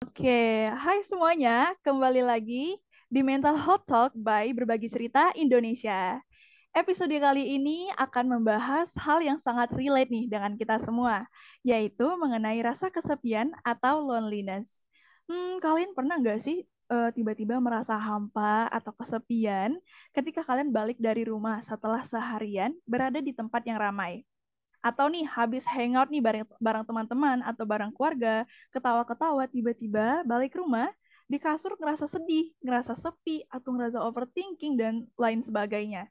Oke, hai semuanya. Kembali lagi di Mental Hot Talk by Berbagi Cerita Indonesia. Episode kali ini akan membahas hal yang sangat relate nih dengan kita semua, yaitu mengenai rasa kesepian atau loneliness. Hmm, kalian pernah nggak sih uh, tiba-tiba merasa hampa atau kesepian ketika kalian balik dari rumah setelah seharian berada di tempat yang ramai? Atau nih habis hangout nih bareng bareng teman-teman atau bareng keluarga, ketawa-ketawa tiba-tiba balik rumah di kasur ngerasa sedih, ngerasa sepi atau ngerasa overthinking dan lain sebagainya.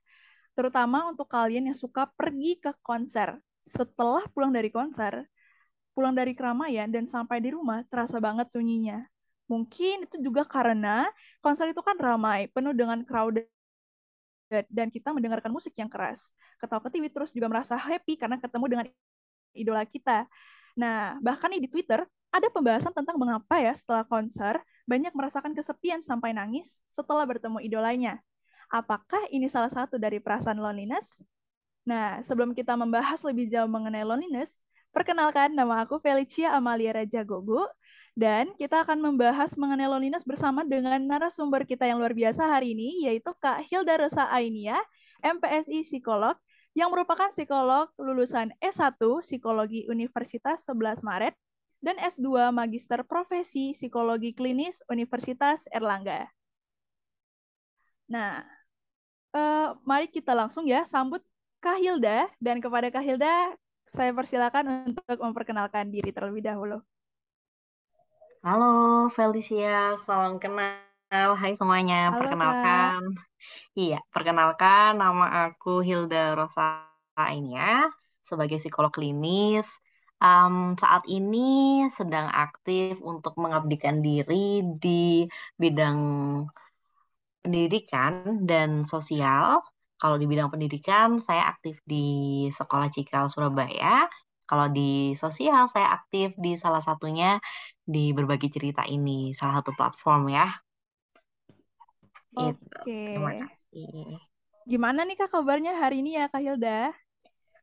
Terutama untuk kalian yang suka pergi ke konser. Setelah pulang dari konser, pulang dari keramaian dan sampai di rumah terasa banget sunyinya. Mungkin itu juga karena konser itu kan ramai, penuh dengan crowded dan kita mendengarkan musik yang keras. Ketawa ketiwi terus juga merasa happy karena ketemu dengan idola kita. Nah, bahkan nih di Twitter ada pembahasan tentang mengapa ya setelah konser banyak merasakan kesepian sampai nangis setelah bertemu idolanya. Apakah ini salah satu dari perasaan loneliness? Nah, sebelum kita membahas lebih jauh mengenai loneliness, perkenalkan nama aku Felicia Amalia Raja Gogo dan kita akan membahas mengenai loneliness bersama dengan narasumber kita yang luar biasa hari ini, yaitu Kak Hilda Rosa Ainia, MPSI Psikolog, yang merupakan psikolog lulusan S1 Psikologi Universitas 11 Maret dan S2 Magister Profesi Psikologi Klinis Universitas Erlangga. Nah, eh, mari kita langsung ya sambut Kak Hilda dan kepada Kak Hilda saya persilakan untuk memperkenalkan diri terlebih dahulu. Halo Felicia, salam kenal. Hai semuanya, Halo, perkenalkan. Iya, perkenalkan nama aku Hilda Rosa ini ya, sebagai psikolog klinis. Um, saat ini sedang aktif untuk mengabdikan diri di bidang pendidikan dan sosial. Kalau di bidang pendidikan, saya aktif di Sekolah Cikal Surabaya. Kalau di sosial, saya aktif di salah satunya di berbagi cerita ini, salah satu platform ya. Oke. Okay. Terima kasih. Gimana nih Kak kabarnya hari ini ya Kak Hilda?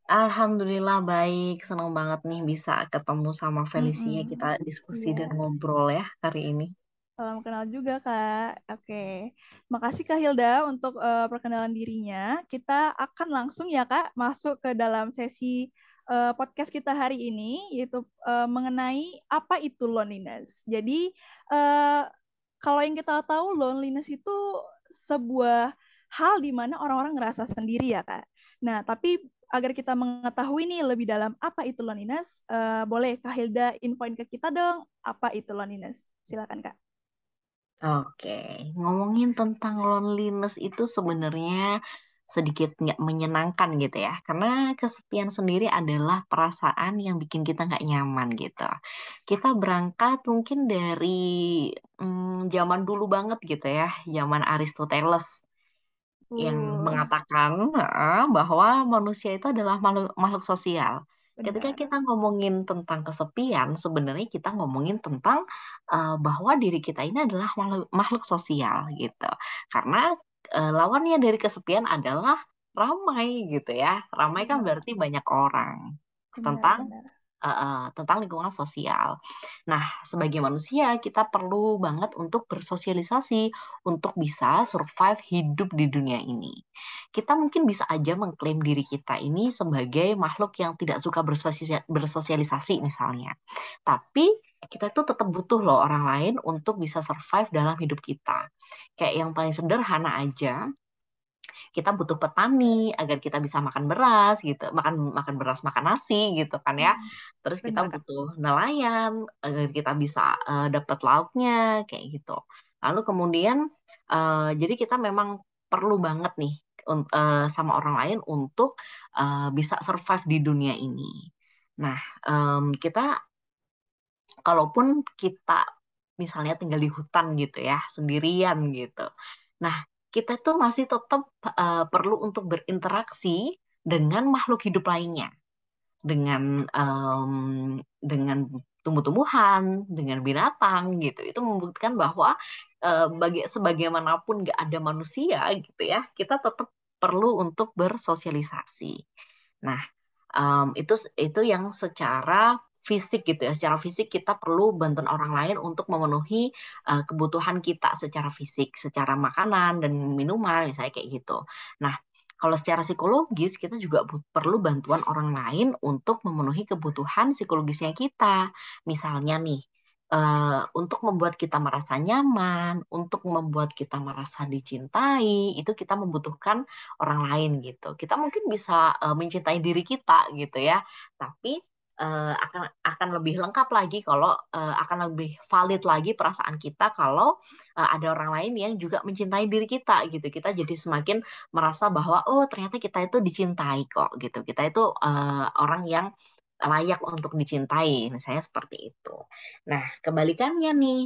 Alhamdulillah baik, senang banget nih bisa ketemu sama Felicia, mm -hmm. kita diskusi yeah. dan ngobrol ya hari ini. Salam kenal juga Kak. Oke, makasih Kak Hilda untuk uh, perkenalan dirinya. Kita akan langsung ya Kak masuk ke dalam sesi uh, podcast kita hari ini yaitu uh, mengenai apa itu loneliness. Jadi uh, kalau yang kita tahu loneliness itu sebuah hal di mana orang-orang ngerasa sendiri ya kak. Nah tapi agar kita mengetahui nih lebih dalam apa itu loneliness, uh, boleh Kak Hilda infoin ke kita dong apa itu loneliness. Silakan Kak. Oke, ngomongin tentang loneliness itu sebenarnya sedikit nggak menyenangkan gitu ya karena kesepian sendiri adalah perasaan yang bikin kita nggak nyaman gitu kita berangkat mungkin dari hmm, zaman dulu banget gitu ya zaman Aristoteles yang mengatakan uh, bahwa manusia itu adalah makhluk, makhluk sosial Benar. Ketika kita ngomongin tentang kesepian, sebenarnya kita ngomongin tentang uh, bahwa diri kita ini adalah makhluk, makhluk sosial gitu. Karena uh, lawannya dari kesepian adalah ramai gitu ya. Ramai kan berarti banyak orang. Benar, tentang benar. Uh, uh, tentang lingkungan sosial. Nah, sebagai manusia kita perlu banget untuk bersosialisasi untuk bisa survive hidup di dunia ini. Kita mungkin bisa aja mengklaim diri kita ini sebagai makhluk yang tidak suka bersosialisasi misalnya. Tapi kita tuh tetap butuh loh orang lain untuk bisa survive dalam hidup kita. Kayak yang paling sederhana aja, kita butuh petani agar kita bisa makan beras gitu, makan makan beras, makan nasi gitu kan ya. Terus kita Benar. butuh nelayan agar kita bisa uh, dapat lauknya kayak gitu. Lalu kemudian uh, jadi kita memang perlu banget nih uh, sama orang lain untuk uh, bisa survive di dunia ini. Nah, um, kita kalaupun kita misalnya tinggal di hutan gitu ya, sendirian gitu. Nah, kita tuh masih tetap uh, perlu untuk berinteraksi dengan makhluk hidup lainnya, dengan um, dengan tumbuh-tumbuhan, dengan binatang gitu. Itu membuktikan bahwa uh, sebagaimanapun nggak ada manusia gitu ya, kita tetap perlu untuk bersosialisasi. Nah, um, itu itu yang secara fisik gitu ya. Secara fisik kita perlu bantuan orang lain untuk memenuhi uh, kebutuhan kita secara fisik, secara makanan dan minuman misalnya kayak gitu. Nah, kalau secara psikologis kita juga perlu bantuan orang lain untuk memenuhi kebutuhan psikologisnya kita. Misalnya nih, uh, untuk membuat kita merasa nyaman, untuk membuat kita merasa dicintai, itu kita membutuhkan orang lain gitu. Kita mungkin bisa uh, mencintai diri kita gitu ya, tapi uh, akan akan lebih lengkap lagi kalau uh, akan lebih valid lagi perasaan kita kalau uh, ada orang lain yang juga mencintai diri kita gitu. Kita jadi semakin merasa bahwa oh ternyata kita itu dicintai kok gitu. Kita itu uh, orang yang layak untuk dicintai, misalnya seperti itu. Nah, kebalikannya nih,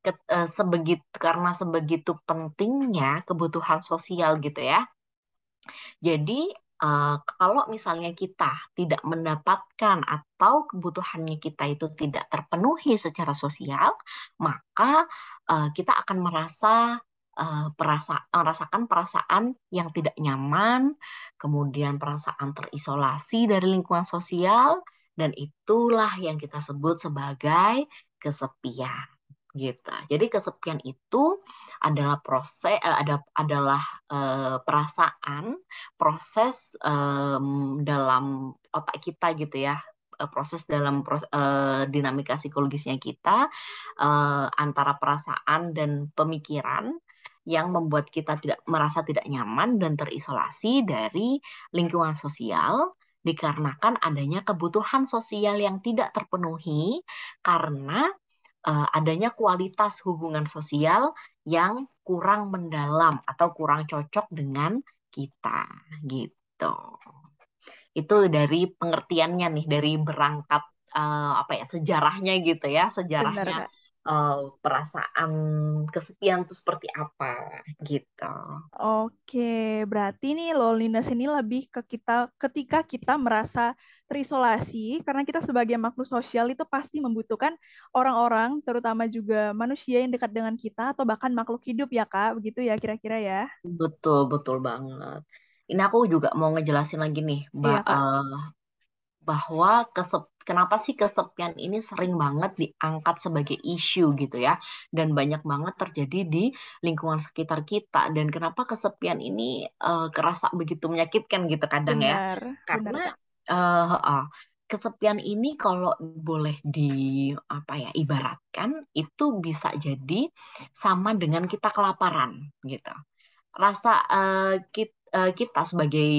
ke, uh, sebegitu karena sebegitu pentingnya kebutuhan sosial gitu ya. Jadi uh, kalau misalnya kita tidak mendapatkan atau kebutuhannya kita itu tidak terpenuhi secara sosial, maka uh, kita akan merasa uh, perasa merasakan perasaan yang tidak nyaman, kemudian perasaan terisolasi dari lingkungan sosial, dan itulah yang kita sebut sebagai kesepian gitu. Jadi kesepian itu adalah proses uh, ada adalah uh, perasaan proses um, dalam otak kita gitu ya proses dalam proses, dinamika psikologisnya kita antara perasaan dan pemikiran yang membuat kita tidak merasa tidak nyaman dan terisolasi dari lingkungan sosial dikarenakan adanya kebutuhan sosial yang tidak terpenuhi karena uh, adanya kualitas hubungan sosial yang kurang mendalam atau kurang cocok dengan kita gitu. Itu dari pengertiannya nih dari berangkat uh, apa ya sejarahnya gitu ya sejarahnya Benar, uh, perasaan kesepian itu seperti apa gitu. Oke, berarti nih loneliness ini lebih ke kita ketika kita merasa terisolasi karena kita sebagai makhluk sosial itu pasti membutuhkan orang-orang terutama juga manusia yang dekat dengan kita atau bahkan makhluk hidup ya Kak, begitu ya kira-kira ya. Betul, betul banget. Ini aku juga mau ngejelasin lagi nih, Mbak, iya, uh, bahwa kesep kenapa sih kesepian ini sering banget diangkat sebagai isu gitu ya dan banyak banget terjadi di lingkungan sekitar kita dan kenapa kesepian ini uh, kerasa begitu menyakitkan gitu kadang ya? benar, ya karena benar. Uh, uh, kesepian ini kalau boleh di apa ya ibaratkan itu bisa jadi sama dengan kita kelaparan gitu rasa uh, kita Eh, kita sebagai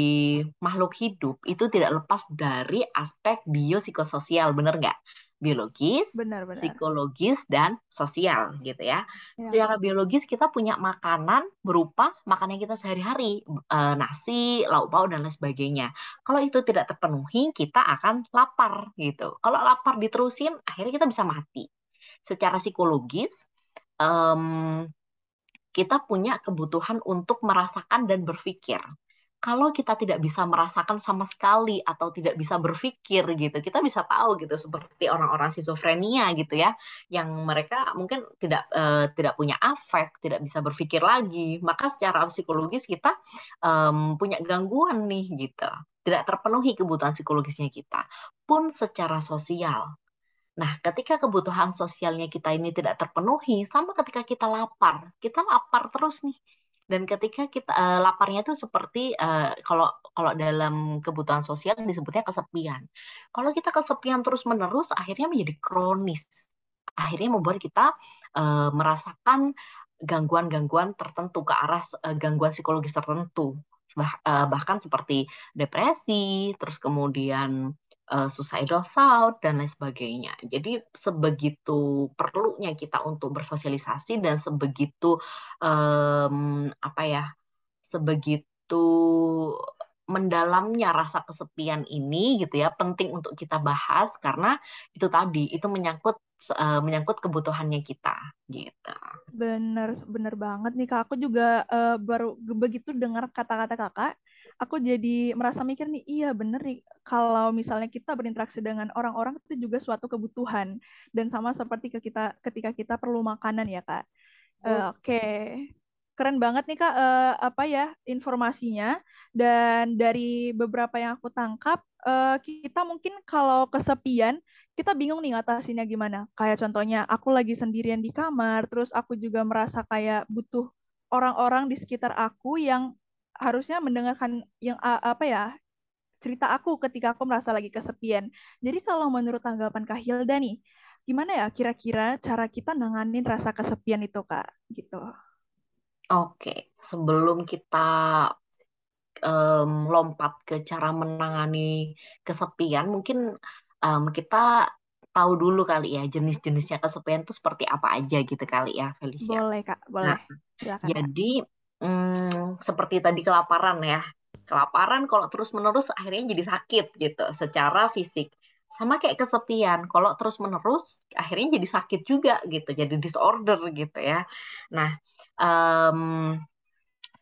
makhluk hidup itu tidak lepas dari aspek biopsikososial, benar nggak? Biologis, benar, benar. psikologis, dan sosial gitu ya. ya. Secara biologis kita punya makanan berupa makanan kita sehari-hari, e, nasi, lauk pauk dan lain sebagainya. Kalau itu tidak terpenuhi, kita akan lapar gitu. Kalau lapar diterusin, akhirnya kita bisa mati. Secara psikologis, um, kita punya kebutuhan untuk merasakan dan berpikir. Kalau kita tidak bisa merasakan sama sekali atau tidak bisa berpikir gitu, kita bisa tahu gitu seperti orang-orang skizofrenia gitu ya, yang mereka mungkin tidak uh, tidak punya afek, tidak bisa berpikir lagi, maka secara psikologis kita um, punya gangguan nih gitu, tidak terpenuhi kebutuhan psikologisnya kita. Pun secara sosial, Nah, ketika kebutuhan sosialnya kita ini tidak terpenuhi, sama ketika kita lapar, kita lapar terus nih. Dan ketika kita uh, laparnya itu seperti uh, kalau kalau dalam kebutuhan sosial disebutnya kesepian. Kalau kita kesepian terus-menerus, akhirnya menjadi kronis. Akhirnya membuat kita uh, merasakan gangguan-gangguan tertentu ke arah uh, gangguan psikologis tertentu. Bah, uh, bahkan seperti depresi, terus kemudian uh, suicidal thought dan lain sebagainya. Jadi sebegitu perlunya kita untuk bersosialisasi dan sebegitu um, apa ya, sebegitu mendalamnya rasa kesepian ini gitu ya penting untuk kita bahas karena itu tadi itu menyangkut uh, menyangkut kebutuhannya kita gitu. Bener bener banget nih kak. Aku juga uh, baru begitu dengar kata-kata kakak aku jadi merasa mikir nih, iya bener nih, kalau misalnya kita berinteraksi dengan orang-orang itu juga suatu kebutuhan. Dan sama seperti ke kita ketika kita perlu makanan ya, Kak. Uh, Oke. Okay. Keren banget nih, Kak, uh, apa ya, informasinya. Dan dari beberapa yang aku tangkap, uh, kita mungkin kalau kesepian kita bingung nih ngatasinnya gimana. Kayak contohnya aku lagi sendirian di kamar, terus aku juga merasa kayak butuh orang-orang di sekitar aku yang harusnya mendengarkan yang uh, apa ya cerita aku ketika aku merasa lagi kesepian. Jadi kalau menurut tanggapan Kak Hilda nih, gimana ya kira-kira cara kita nanganin rasa kesepian itu Kak? Gitu. Oke, sebelum kita um, lompat ke cara menangani kesepian, mungkin um, kita tahu dulu kali ya jenis-jenisnya kesepian itu seperti apa aja gitu kali ya, Felicia. Boleh Kak, boleh. Nah, Silakan, jadi um, seperti tadi kelaparan ya, kelaparan kalau terus-menerus akhirnya jadi sakit gitu secara fisik. Sama kayak kesepian, kalau terus-menerus akhirnya jadi sakit juga gitu, jadi disorder gitu ya. Nah, um,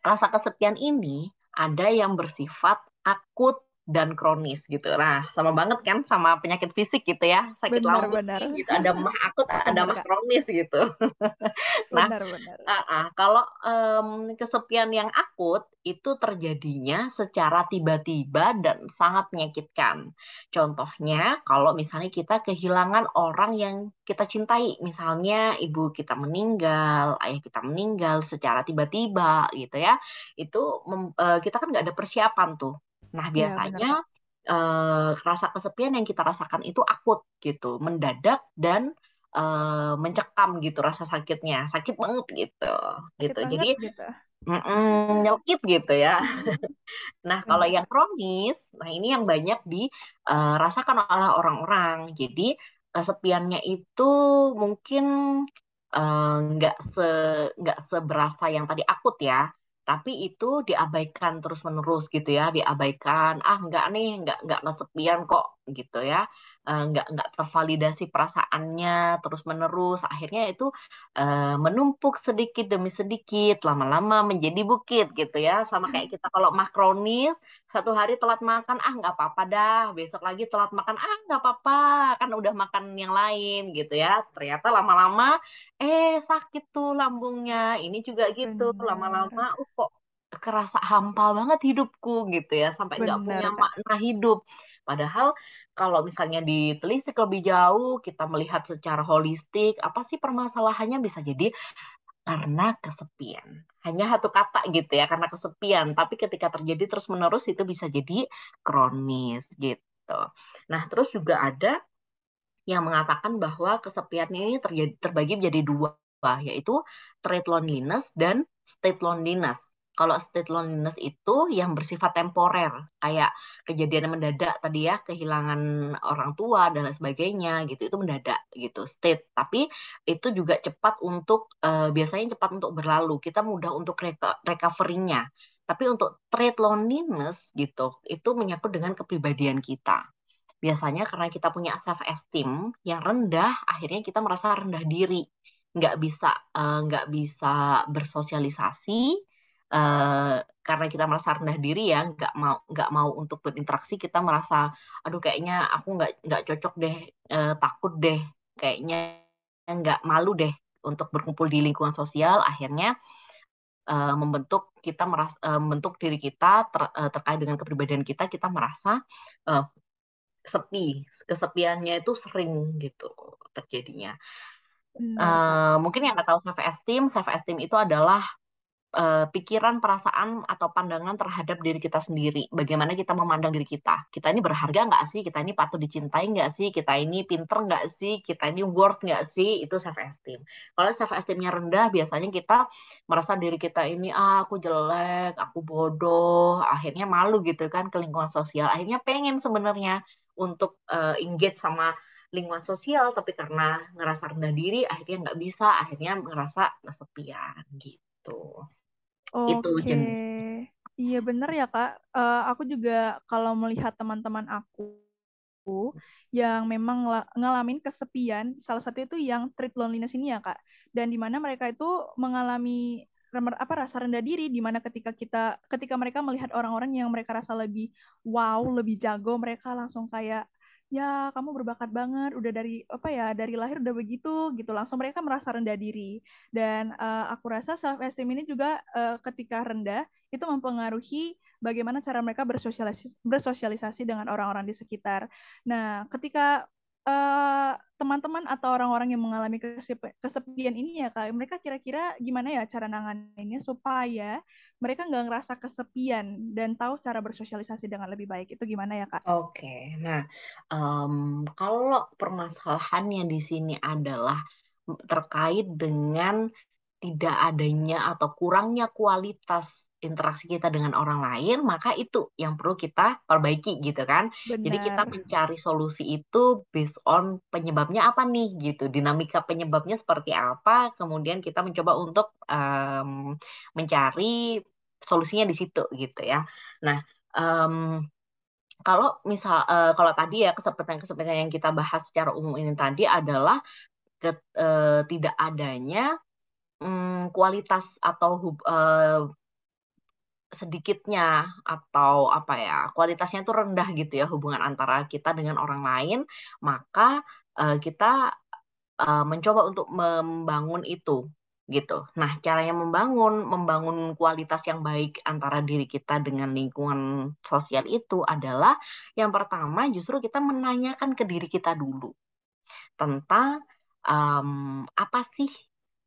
rasa kesepian ini ada yang bersifat akut dan kronis gitu. Nah, sama banget kan sama penyakit fisik gitu ya, sakit benar, lambung benar. gitu. Ada mah akut, ada mah kronis gitu. nah, benar, benar. Uh, uh, kalau um, kesepian yang akut itu terjadinya secara tiba-tiba dan sangat menyakitkan. Contohnya, kalau misalnya kita kehilangan orang yang kita cintai, misalnya ibu kita meninggal, ayah kita meninggal secara tiba-tiba gitu ya, itu uh, kita kan nggak ada persiapan tuh Nah, iya, biasanya ya, uh, rasa kesepian yang kita rasakan itu akut gitu, mendadak dan uh, mencekam gitu rasa sakitnya, sakit banget gitu, sakit gitu. Banget Jadi gitu. Mm nyelkit gitu ya. nah, kalau yang kronis, nah ini yang banyak dirasakan uh, oleh orang-orang. Jadi kesepiannya itu mungkin nggak uh, se nggak seberasa yang tadi akut ya tapi itu diabaikan terus menerus gitu ya diabaikan ah nggak nih nggak nggak kesepian kok gitu ya uh, nggak nggak tervalidasi perasaannya terus menerus akhirnya itu uh, menumpuk sedikit demi sedikit lama-lama menjadi bukit gitu ya. Sama kayak kita kalau makronis satu hari telat makan ah nggak apa-apa dah. Besok lagi telat makan ah nggak apa-apa. Kan udah makan yang lain gitu ya. Ternyata lama-lama eh sakit tuh lambungnya. Ini juga gitu lama-lama uh kok kerasa hampa banget hidupku gitu ya. Sampai nggak punya makna hidup. Padahal kalau misalnya ditelisik lebih jauh kita melihat secara holistik apa sih permasalahannya? Bisa jadi karena kesepian. Hanya satu kata gitu ya karena kesepian. Tapi ketika terjadi terus menerus itu bisa jadi kronis gitu. Nah terus juga ada yang mengatakan bahwa kesepian ini terjadi terbagi menjadi dua yaitu trait loneliness dan state loneliness. Kalau state loneliness itu yang bersifat temporer, kayak kejadian mendadak tadi ya, kehilangan orang tua dan lain sebagainya gitu, itu mendadak gitu, state. Tapi itu juga cepat untuk uh, biasanya cepat untuk berlalu. Kita mudah untuk recovery-nya. Tapi untuk trait loneliness gitu, itu menyangkut dengan kepribadian kita biasanya karena kita punya self esteem yang rendah akhirnya kita merasa rendah diri nggak bisa uh, nggak bisa bersosialisasi uh, karena kita merasa rendah diri ya nggak mau nggak mau untuk berinteraksi kita merasa aduh kayaknya aku nggak nggak cocok deh uh, takut deh kayaknya nggak malu deh untuk berkumpul di lingkungan sosial. Akhirnya uh, membentuk kita merasa uh, membentuk diri kita ter, uh, terkait dengan kepribadian kita kita merasa uh, sepi kesepiannya itu sering gitu terjadinya. Uh, mungkin yang nggak tahu self esteem, self esteem itu adalah uh, pikiran, perasaan atau pandangan terhadap diri kita sendiri. Bagaimana kita memandang diri kita? Kita ini berharga nggak sih? Kita ini patut dicintai nggak sih? Kita ini pinter nggak sih? Kita ini worth nggak sih? Itu self esteem. Kalau self esteemnya rendah, biasanya kita merasa diri kita ini ah aku jelek, aku bodoh, akhirnya malu gitu kan ke lingkungan sosial. Akhirnya pengen sebenarnya untuk uh, engage sama lingkungan sosial tapi karena ngerasa rendah diri akhirnya nggak bisa akhirnya ngerasa kesepian gitu Oke. itu jenis iya bener ya kak. Uh, aku juga kalau melihat teman-teman aku yang memang ngalamin kesepian salah satu itu yang treat loneliness ini ya kak. Dan di mana mereka itu mengalami apa rasa rendah diri di mana ketika kita ketika mereka melihat orang-orang yang mereka rasa lebih wow lebih jago mereka langsung kayak ya kamu berbakat banget udah dari apa ya dari lahir udah begitu gitu langsung mereka merasa rendah diri dan uh, aku rasa self esteem ini juga uh, ketika rendah itu mempengaruhi bagaimana cara mereka bersosialisasi, bersosialisasi dengan orang-orang di sekitar. Nah, ketika uh, teman-teman atau orang-orang yang mengalami kesepian ini ya kak, mereka kira-kira gimana ya cara nanganinnya supaya mereka nggak ngerasa kesepian dan tahu cara bersosialisasi dengan lebih baik itu gimana ya kak? Oke, nah um, kalau permasalahannya di sini adalah terkait dengan tidak adanya atau kurangnya kualitas interaksi kita dengan orang lain, maka itu yang perlu kita perbaiki gitu kan. Benar. Jadi kita mencari solusi itu based on penyebabnya apa nih gitu, dinamika penyebabnya seperti apa, kemudian kita mencoba untuk um, mencari solusinya di situ gitu ya. Nah, um, kalau misal uh, kalau tadi ya kesempatan-kesempatan yang kita bahas secara umum ini tadi adalah ke, uh, tidak adanya um, kualitas atau uh, sedikitnya atau apa ya kualitasnya itu rendah gitu ya hubungan antara kita dengan orang lain maka uh, kita uh, mencoba untuk membangun itu gitu. Nah, cara yang membangun membangun kualitas yang baik antara diri kita dengan lingkungan sosial itu adalah yang pertama justru kita menanyakan ke diri kita dulu tentang um, apa sih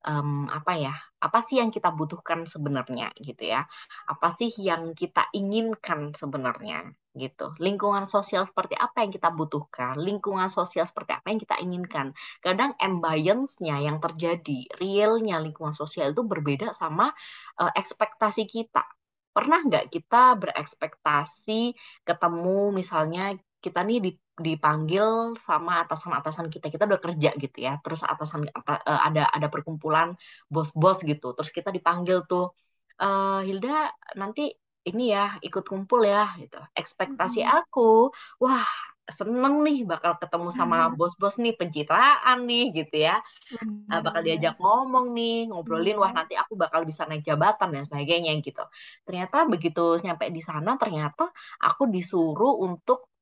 um, apa ya apa sih yang kita butuhkan sebenarnya gitu ya? Apa sih yang kita inginkan sebenarnya gitu? Lingkungan sosial seperti apa yang kita butuhkan? Lingkungan sosial seperti apa yang kita inginkan? Kadang ambience-nya yang terjadi realnya lingkungan sosial itu berbeda sama uh, ekspektasi kita. Pernah nggak kita berekspektasi ketemu misalnya kita nih dipanggil sama atasan-atasan kita. Kita udah kerja gitu ya. Terus atasan eh, ada ada perkumpulan bos-bos gitu. Terus kita dipanggil tuh e, Hilda nanti ini ya ikut kumpul ya gitu. Ekspektasi aku wah seneng nih bakal ketemu sama bos-bos nih pencitraan nih gitu ya. Hmm. bakal diajak ngomong nih ngobrolin wah nanti aku bakal bisa naik jabatan dan sebagainya gitu. Ternyata begitu nyampe di sana ternyata aku disuruh untuk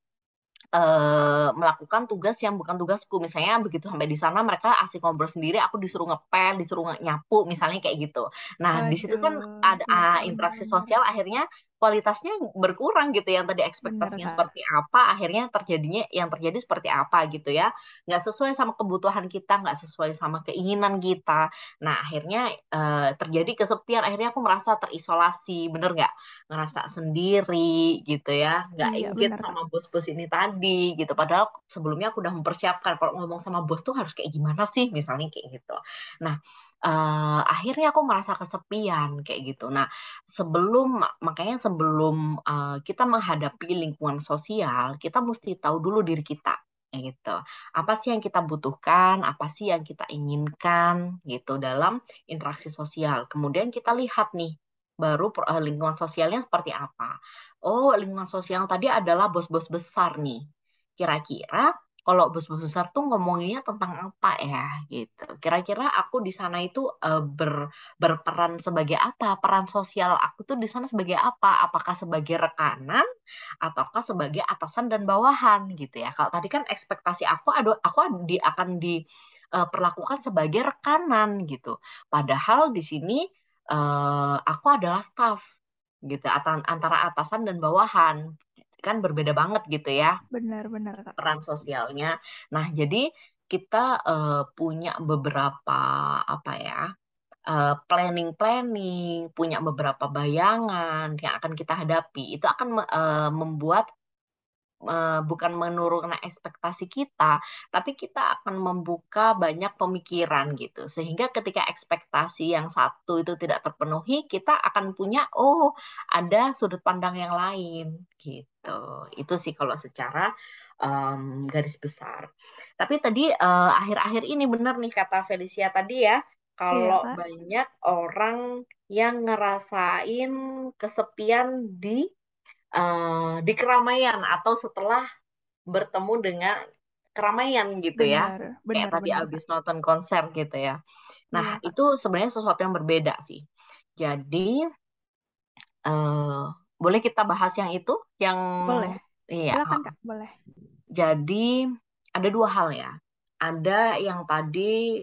uh, melakukan tugas yang bukan tugasku. Misalnya begitu sampai di sana mereka asik ngobrol sendiri, aku disuruh ngepel, disuruh nyapu, misalnya kayak gitu. Nah, di situ kan ada uh, interaksi sosial akhirnya kualitasnya berkurang gitu yang tadi ekspektasinya Benar, seperti apa akhirnya terjadinya yang terjadi seperti apa gitu ya. Nggak sesuai sama kebutuhan kita nggak sesuai sama keinginan kita. Nah akhirnya uh, terjadi kesepian. Akhirnya aku merasa terisolasi bener nggak? Ngerasa sendiri gitu ya. Nggak iya, ingin sama bos-bos ini tadi gitu. Padahal sebelumnya aku udah mempersiapkan kalau ngomong sama bos tuh harus kayak gimana sih misalnya kayak gitu. Nah uh, akhirnya aku merasa kesepian kayak gitu. Nah, sebelum makanya sebelum uh, kita menghadapi lingkungan sosial, kita mesti tahu dulu diri kita gitu. Apa sih yang kita butuhkan, apa sih yang kita inginkan gitu dalam interaksi sosial. Kemudian kita lihat nih baru uh, lingkungan sosialnya seperti apa. Oh, lingkungan sosial tadi adalah bos-bos besar nih. Kira-kira kalau bos-bos besar tuh ngomonginnya tentang apa ya gitu. Kira-kira aku di sana itu uh, ber, berperan sebagai apa? Peran sosial aku tuh di sana sebagai apa? Apakah sebagai rekanan ataukah sebagai atasan dan bawahan gitu ya. Kalau tadi kan ekspektasi aku ada aku di akan diperlakukan uh, sebagai rekanan gitu. Padahal di sini uh, aku adalah staff gitu antara atasan dan bawahan kan berbeda banget gitu ya. Benar-benar. Peran sosialnya. Nah, jadi kita uh, punya beberapa apa ya? Eh, planning-planning, uh, punya beberapa bayangan yang akan kita hadapi. Itu akan uh, membuat bukan menurunkan ekspektasi kita, tapi kita akan membuka banyak pemikiran gitu. Sehingga ketika ekspektasi yang satu itu tidak terpenuhi, kita akan punya oh ada sudut pandang yang lain gitu. Itu sih kalau secara um, garis besar. Tapi tadi uh, akhir-akhir ini benar nih kata Felicia tadi ya, kalau iya, banyak orang yang ngerasain kesepian di uh, di keramaian atau setelah bertemu dengan keramaian gitu ya. benar, ya. Benar, Kayak tadi abis nonton konser gitu ya. Nah, ya. itu sebenarnya sesuatu yang berbeda sih. Jadi uh, boleh kita bahas yang itu yang Boleh. Iya. Silakan Kak, boleh. Jadi ada dua hal ya. Ada yang tadi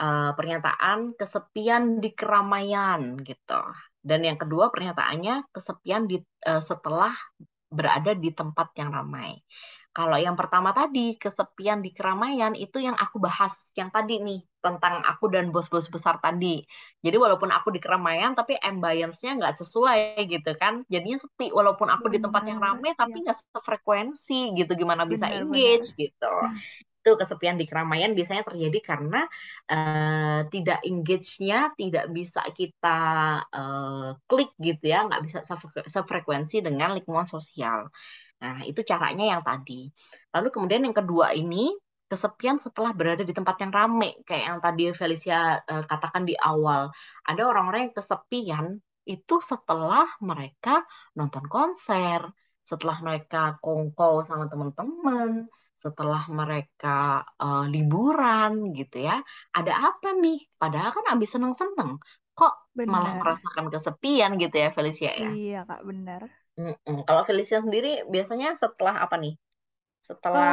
uh, pernyataan kesepian di keramaian gitu. Dan yang kedua pernyataannya kesepian di, uh, setelah berada di tempat yang ramai. Kalau yang pertama tadi, kesepian di keramaian, itu yang aku bahas yang tadi nih, tentang aku dan bos-bos besar tadi. Jadi walaupun aku di keramaian, tapi ambience-nya nggak sesuai gitu kan. Jadinya sepi, walaupun aku benar, di tempat yang ramai, tapi iya. nggak ya. sefrekuensi gitu. Gimana bisa engage benar. gitu. Itu kesepian di keramaian biasanya terjadi karena uh, tidak engage-nya, tidak bisa kita uh, klik gitu ya, nggak bisa sefrekuensi dengan lingkungan sosial. Nah, itu caranya yang tadi. Lalu kemudian yang kedua ini, kesepian setelah berada di tempat yang rame. Kayak yang tadi Felicia uh, katakan di awal. Ada orang-orang yang kesepian itu setelah mereka nonton konser, setelah mereka kongko sama teman-teman, setelah mereka uh, liburan gitu ya. Ada apa nih? Padahal kan abis seneng-seneng. Kok benar. malah merasakan kesepian gitu ya Felicia ya? Iya kak, benar. Mm-mm. Kalau Felicia sendiri biasanya setelah apa nih? Setelah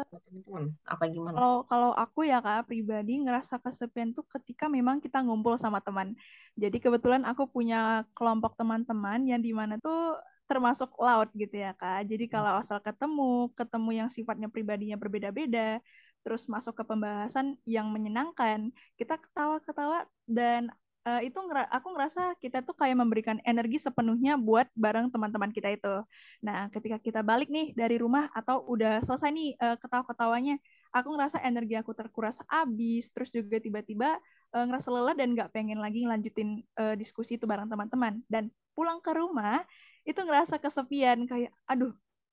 uh, teman-teman apa gimana? Kalau kalau aku ya kak pribadi ngerasa kesepian tuh ketika memang kita ngumpul sama teman. Jadi kebetulan aku punya kelompok teman-teman yang di mana tuh termasuk laut gitu ya kak. Jadi kalau asal ketemu, ketemu yang sifatnya pribadinya berbeda-beda, terus masuk ke pembahasan yang menyenangkan, kita ketawa-ketawa dan uh, itu ngera aku ngerasa kita tuh kayak memberikan energi sepenuhnya buat bareng teman-teman kita itu. Nah, ketika kita balik nih dari rumah atau udah selesai nih uh, ketawa-ketawanya, aku ngerasa energi aku terkuras habis, terus juga tiba-tiba uh, ngerasa lelah dan nggak pengen lagi ngelanjutin uh, diskusi itu bareng teman-teman. Dan pulang ke rumah itu ngerasa kesepian kayak, aduh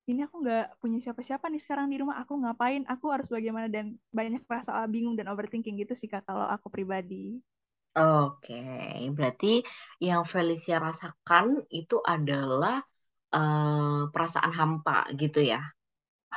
ini aku nggak punya siapa-siapa nih sekarang di rumah aku ngapain aku harus bagaimana dan banyak rasa bingung dan overthinking gitu sih kak kalau aku pribadi Oke, berarti yang Felicia rasakan itu adalah uh, perasaan hampa gitu ya?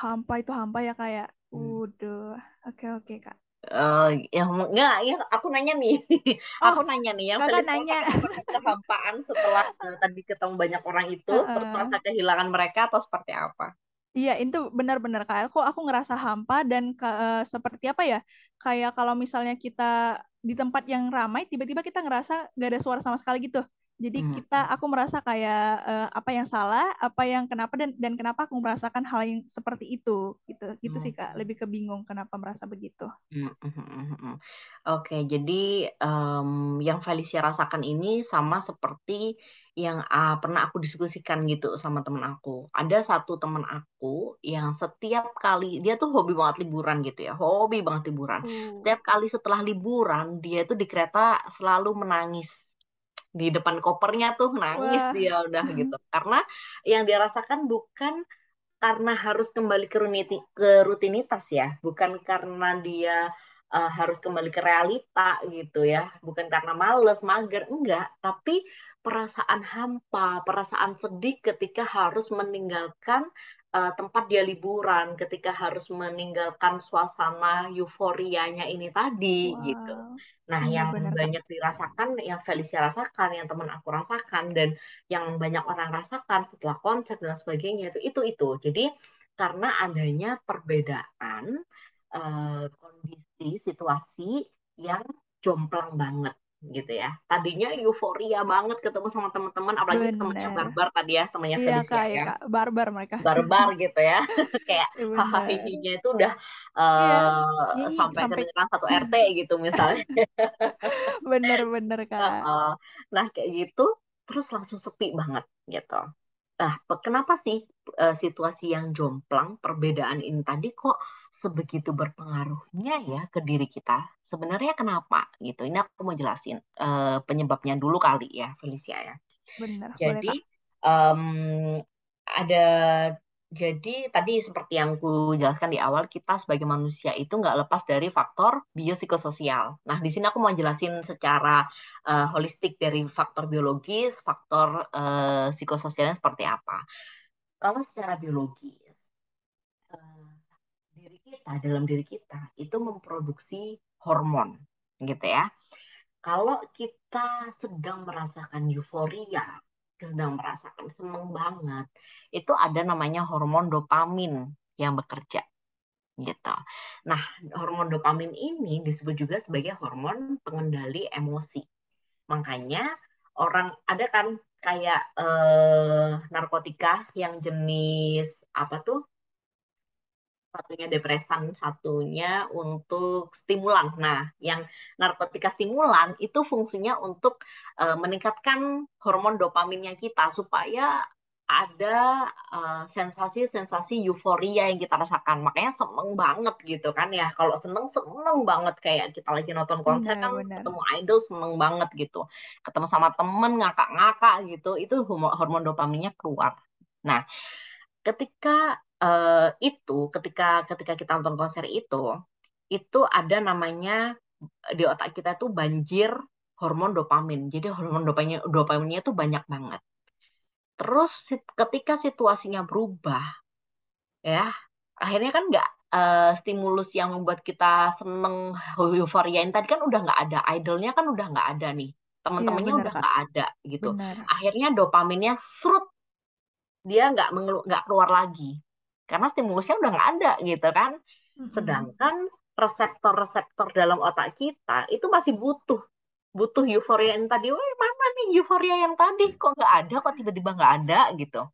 Hampa itu hampa ya kayak, hmm. udah, oke oke kak. Uh, yang enggak, ya aku nanya nih, oh, aku nanya nih yang Felicia nanya kehampaan setelah uh, tadi ketemu banyak orang itu, -uh. terus merasa kehilangan mereka atau seperti apa? Iya, itu benar-benar kayak kok aku ngerasa hampa dan ke, uh, seperti apa ya? Kayak kalau misalnya kita di tempat yang ramai tiba-tiba kita ngerasa gak ada suara sama sekali gitu jadi hmm. kita aku merasa kayak uh, apa yang salah apa yang kenapa dan dan kenapa aku merasakan hal yang seperti itu gitu gitu hmm. sih kak lebih kebingung kenapa merasa begitu hmm. oke okay, jadi um, yang Felicia rasakan ini sama seperti yang uh, pernah aku diskusikan gitu sama temen aku ada satu temen aku yang setiap kali dia tuh hobi banget liburan gitu ya hobi banget liburan hmm. setiap kali setelah liburan dia tuh di kereta selalu menangis di depan kopernya tuh nangis Wah. dia udah gitu karena yang dia rasakan bukan karena harus kembali ke, runiti, ke rutinitas ya bukan karena dia uh, harus kembali ke realita gitu ya bukan karena males mager enggak tapi perasaan hampa perasaan sedih ketika harus meninggalkan uh, tempat dia liburan ketika harus meninggalkan suasana euforianya ini tadi wow. gitu Nah, hmm, yang bener. banyak dirasakan, yang Felicia rasakan, yang teman aku rasakan, dan yang banyak orang rasakan setelah konser dan sebagainya itu itu itu. Jadi karena adanya perbedaan uh, kondisi situasi yang jomplang banget gitu ya. Tadinya euforia banget ketemu sama teman-teman, apalagi Bener. temannya barbar tadi ya, temannya iya, Felicia kak, ya. Kak. Barbar mereka. Barbar gitu ya. Kayak iya, hahaha itu udah uh, iya. sampai, sampai kedengeran satu RT gitu misalnya. Bener-bener kak. Uh, nah kayak gitu, terus langsung sepi banget gitu. Nah, kenapa sih uh, situasi yang jomplang, perbedaan ini tadi kok sebegitu berpengaruhnya ya ke diri kita. Sebenarnya kenapa gitu? Ini aku mau jelasin uh, penyebabnya dulu kali ya, Felicia ya. Benar. Jadi um, ada jadi tadi seperti yang ku jelaskan di awal, kita sebagai manusia itu nggak lepas dari faktor biopsikososial. Nah, di sini aku mau jelasin secara uh, holistik dari faktor biologis, faktor uh, psikososialnya seperti apa. Kalau secara biologis, diri kita dalam diri kita itu memproduksi hormon gitu ya kalau kita sedang merasakan euforia sedang merasakan seneng banget itu ada namanya hormon dopamin yang bekerja gitu. Nah, hormon dopamin ini disebut juga sebagai hormon pengendali emosi. Makanya orang ada kan kayak eh, narkotika yang jenis apa tuh satunya depresan, satunya untuk stimulan. Nah, yang narkotika stimulan itu fungsinya untuk uh, meningkatkan hormon dopaminnya kita supaya ada sensasi-sensasi uh, euforia yang kita rasakan. Makanya seneng banget gitu kan ya. Kalau seneng, seneng banget. Kayak kita lagi nonton konser benar, kan benar. ketemu idol seneng banget gitu. Ketemu sama temen ngakak-ngakak gitu. Itu hormon dopaminnya keluar. Nah, ketika uh, itu ketika ketika kita nonton konser itu itu ada namanya di otak kita tuh banjir hormon dopamin. Jadi hormon dopaminnya dopaminnya tuh banyak banget. Terus ketika situasinya berubah, ya akhirnya kan nggak uh, stimulus yang membuat kita seneng euforia ini tadi kan udah nggak ada, idolnya kan udah nggak ada nih, teman-temannya ya, udah nggak ada gitu. Benar. Akhirnya dopaminnya serut dia nggak nggak keluar lagi karena stimulusnya udah nggak ada gitu kan. Sedangkan reseptor-reseptor dalam otak kita itu masih butuh butuh euforia yang tadi, wah mana nih euforia yang tadi kok nggak ada, kok tiba-tiba nggak ada gitu.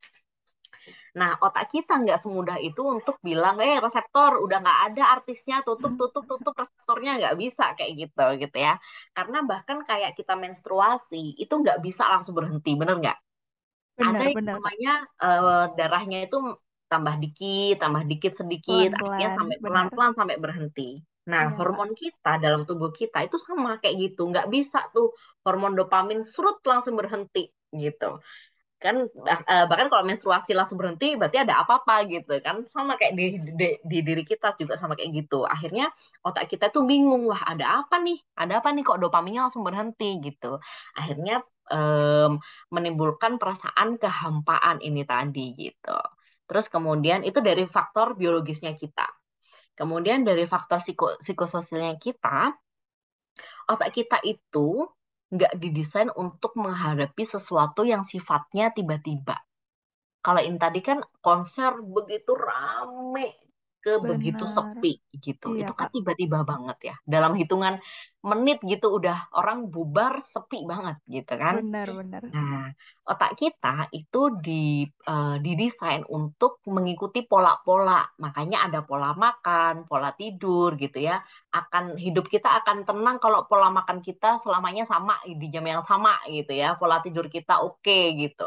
Nah, otak kita nggak semudah itu untuk bilang, eh reseptor udah nggak ada artisnya, tutup, tutup, tutup reseptornya nggak bisa kayak gitu gitu ya. Karena bahkan kayak kita menstruasi itu nggak bisa langsung berhenti, bener nggak? Benar, ada yang benar. namanya uh, darahnya itu tambah dikit, tambah dikit sedikit, pelan akhirnya sampai pelan-pelan sampai berhenti. Nah, ya. hormon kita dalam tubuh kita itu sama kayak gitu, nggak bisa tuh hormon dopamin serut langsung berhenti gitu. Kan eh, bahkan kalau menstruasi langsung berhenti berarti ada apa-apa gitu kan. Sama kayak di, di di diri kita juga sama kayak gitu. Akhirnya otak kita tuh bingung, wah ada apa nih? Ada apa nih kok dopaminnya langsung berhenti gitu. Akhirnya um, menimbulkan perasaan kehampaan ini tadi gitu. Terus kemudian itu dari faktor biologisnya kita. Kemudian dari faktor psiko, psikososialnya kita, otak kita itu nggak didesain untuk menghadapi sesuatu yang sifatnya tiba-tiba. Kalau ini tadi kan konser begitu rame, ke Benar. begitu sepi gitu. Iya, itu kan tiba-tiba banget ya. Dalam hitungan menit gitu udah orang bubar sepi banget gitu kan. Benar, benar. Nah, otak kita itu di uh, didesain untuk mengikuti pola-pola. Makanya ada pola makan, pola tidur gitu ya. Akan hidup kita akan tenang kalau pola makan kita selamanya sama di jam yang sama gitu ya. Pola tidur kita oke okay, gitu.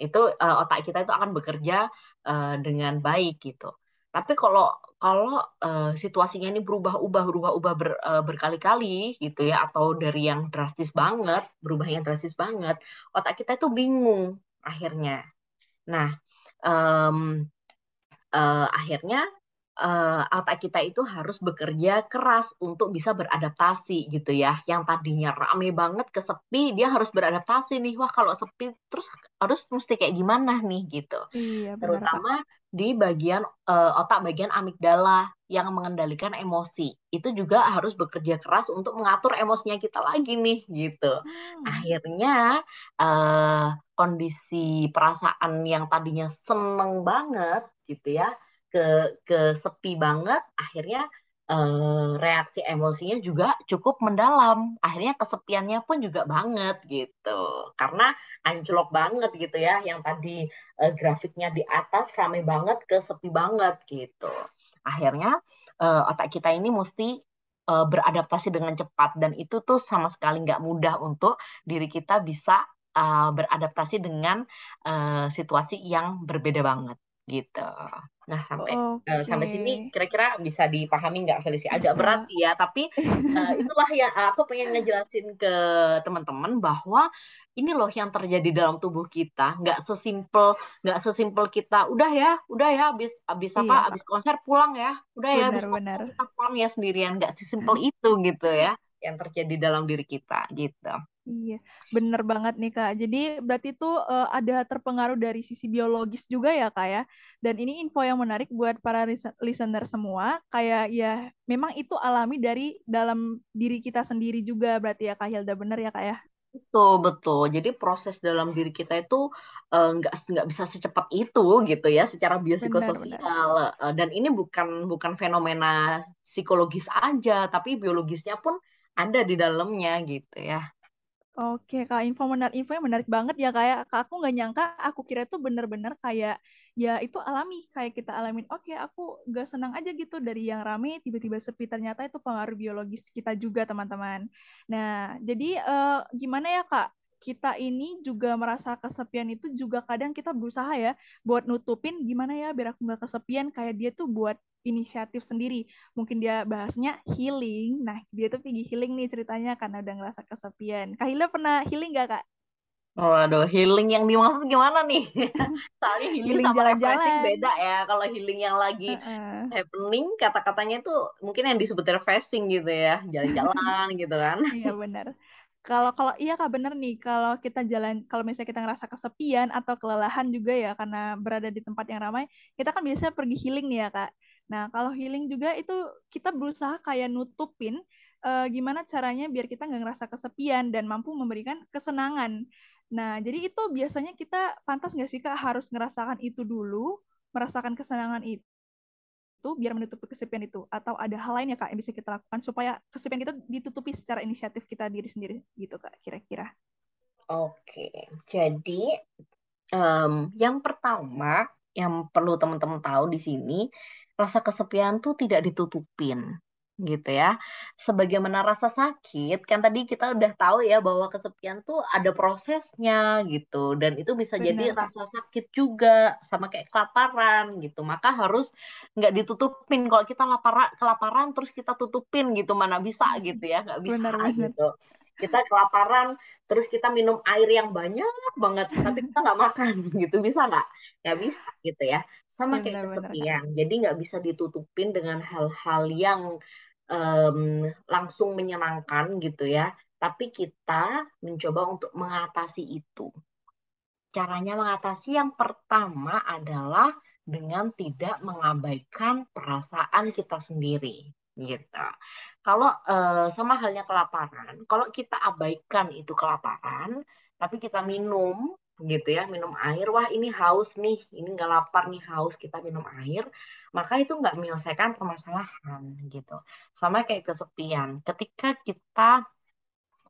Itu uh, otak kita itu akan bekerja uh, dengan baik gitu. Tapi kalau kalau uh, situasinya ini berubah-ubah, berubah-ubah ber, uh, berkali-kali gitu ya, atau dari yang drastis banget, berubah yang drastis banget, otak kita itu bingung akhirnya. Nah, um, uh, akhirnya uh, otak kita itu harus bekerja keras untuk bisa beradaptasi gitu ya. Yang tadinya rame banget ke sepi, dia harus beradaptasi nih. Wah, kalau sepi terus harus mesti kayak gimana nih gitu. Iya, benar, Terutama. Di bagian uh, otak bagian amigdala yang mengendalikan emosi. Itu juga harus bekerja keras untuk mengatur emosinya kita lagi nih gitu. Hmm. Akhirnya uh, kondisi perasaan yang tadinya seneng banget gitu ya ke ke sepi banget akhirnya uh, reaksi emosinya juga cukup mendalam. Akhirnya kesepiannya pun juga banget gitu. Karena anjlok banget gitu ya yang tadi uh, grafiknya di atas rame banget ke sepi banget gitu. Akhirnya uh, otak kita ini mesti uh, beradaptasi dengan cepat. Dan itu tuh sama sekali nggak mudah untuk diri kita bisa uh, beradaptasi dengan uh, situasi yang berbeda banget gitu. Nah, sampai okay. uh, sampai sini kira-kira bisa dipahami nggak Felicia? Agak bisa. berat sih ya, tapi uh, itulah yang aku pengen ngejelasin ke teman-teman bahwa ini loh yang terjadi dalam tubuh kita, nggak sesimpel nggak sesimpel kita udah ya, udah ya habis habis apa? Iya. Habis konser pulang ya. Udah ya habis konser kita pulang ya sendirian, nggak sesimpel itu gitu ya yang terjadi dalam diri kita gitu. Iya, bener banget nih Kak. Jadi berarti itu uh, ada terpengaruh dari sisi biologis juga ya Kak ya. Dan ini info yang menarik buat para listener semua. Kayak ya memang itu alami dari dalam diri kita sendiri juga berarti ya Kak Hilda. Bener ya Kak ya? Betul, betul. Jadi proses dalam diri kita itu uh, nggak nggak bisa secepat itu gitu ya secara biopsikososial. Uh, dan ini bukan bukan fenomena psikologis aja, tapi biologisnya pun ada di dalamnya gitu ya. Oke, Kak, info menarik, info yang menarik banget ya kayak Kak, aku nggak nyangka, aku kira itu bener-bener kayak ya itu alami kayak kita alamin. Oke, aku nggak senang aja gitu dari yang rame tiba-tiba sepi. Ternyata itu pengaruh biologis kita juga teman-teman. Nah, jadi eh, gimana ya Kak? Kita ini juga merasa kesepian itu juga kadang kita berusaha ya buat nutupin gimana ya biar aku nggak kesepian kayak dia tuh buat inisiatif sendiri. Mungkin dia bahasnya healing. Nah, dia tuh pergi healing nih ceritanya karena udah ngerasa kesepian. Kak Hila pernah healing gak, Kak? Waduh, healing yang dimaksud gimana nih? Soalnya healing Healing sama refreshing jalan-jalan. beda ya. Kalau healing yang lagi Heeh. happening, kata-katanya itu mungkin yang disebut refreshing gitu ya. Jalan-jalan gitu kan. Iya benar. Kalau kalau iya Kak bener nih kalau kita jalan kalau misalnya kita ngerasa kesepian atau kelelahan juga ya karena berada di tempat yang ramai, kita kan biasanya pergi healing nih ya Kak. Nah, kalau healing juga itu kita berusaha kayak nutupin eh, gimana caranya biar kita nggak ngerasa kesepian dan mampu memberikan kesenangan. Nah, jadi itu biasanya kita pantas nggak sih Kak harus ngerasakan itu dulu, merasakan kesenangan itu biar menutupi kesepian itu atau ada hal lain ya kak yang bisa kita lakukan supaya kesepian itu ditutupi secara inisiatif kita diri sendiri gitu kak kira-kira Oke, jadi em, yang pertama yang perlu teman-teman tahu di sini, rasa kesepian tuh tidak ditutupin, gitu ya. Sebagaimana rasa sakit, kan tadi kita udah tahu ya bahwa kesepian tuh ada prosesnya gitu, dan itu bisa jadi benar kak rasa sakit juga, sama kayak kelaparan gitu. Maka harus nggak ditutupin. Kalau kita lapar, kelaparan terus kita tutupin gitu, mana bisa gitu ya, nggak bisa benar-benar gitu. Kita kelaparan, terus kita minum air yang banyak banget, tapi kita nggak makan gitu, bisa nggak? Nggak bisa gitu ya. Sama kayak kak kesepian, jadi nggak bisa ditutupin dengan hal-hal yang em, langsung menyenangkan gitu ya. Tapi kita mencoba untuk mengatasi itu. Caranya mengatasi yang pertama adalah dengan tidak mengabaikan perasaan kita sendiri, gitu. Kalau eh, sama halnya kelaparan, kalau kita abaikan itu kelaparan, tapi kita minum, gitu ya, minum air, wah ini haus nih, ini nggak lapar nih haus, kita minum air, maka itu nggak menyelesaikan permasalahan, gitu. Sama kayak kesepian, ketika kita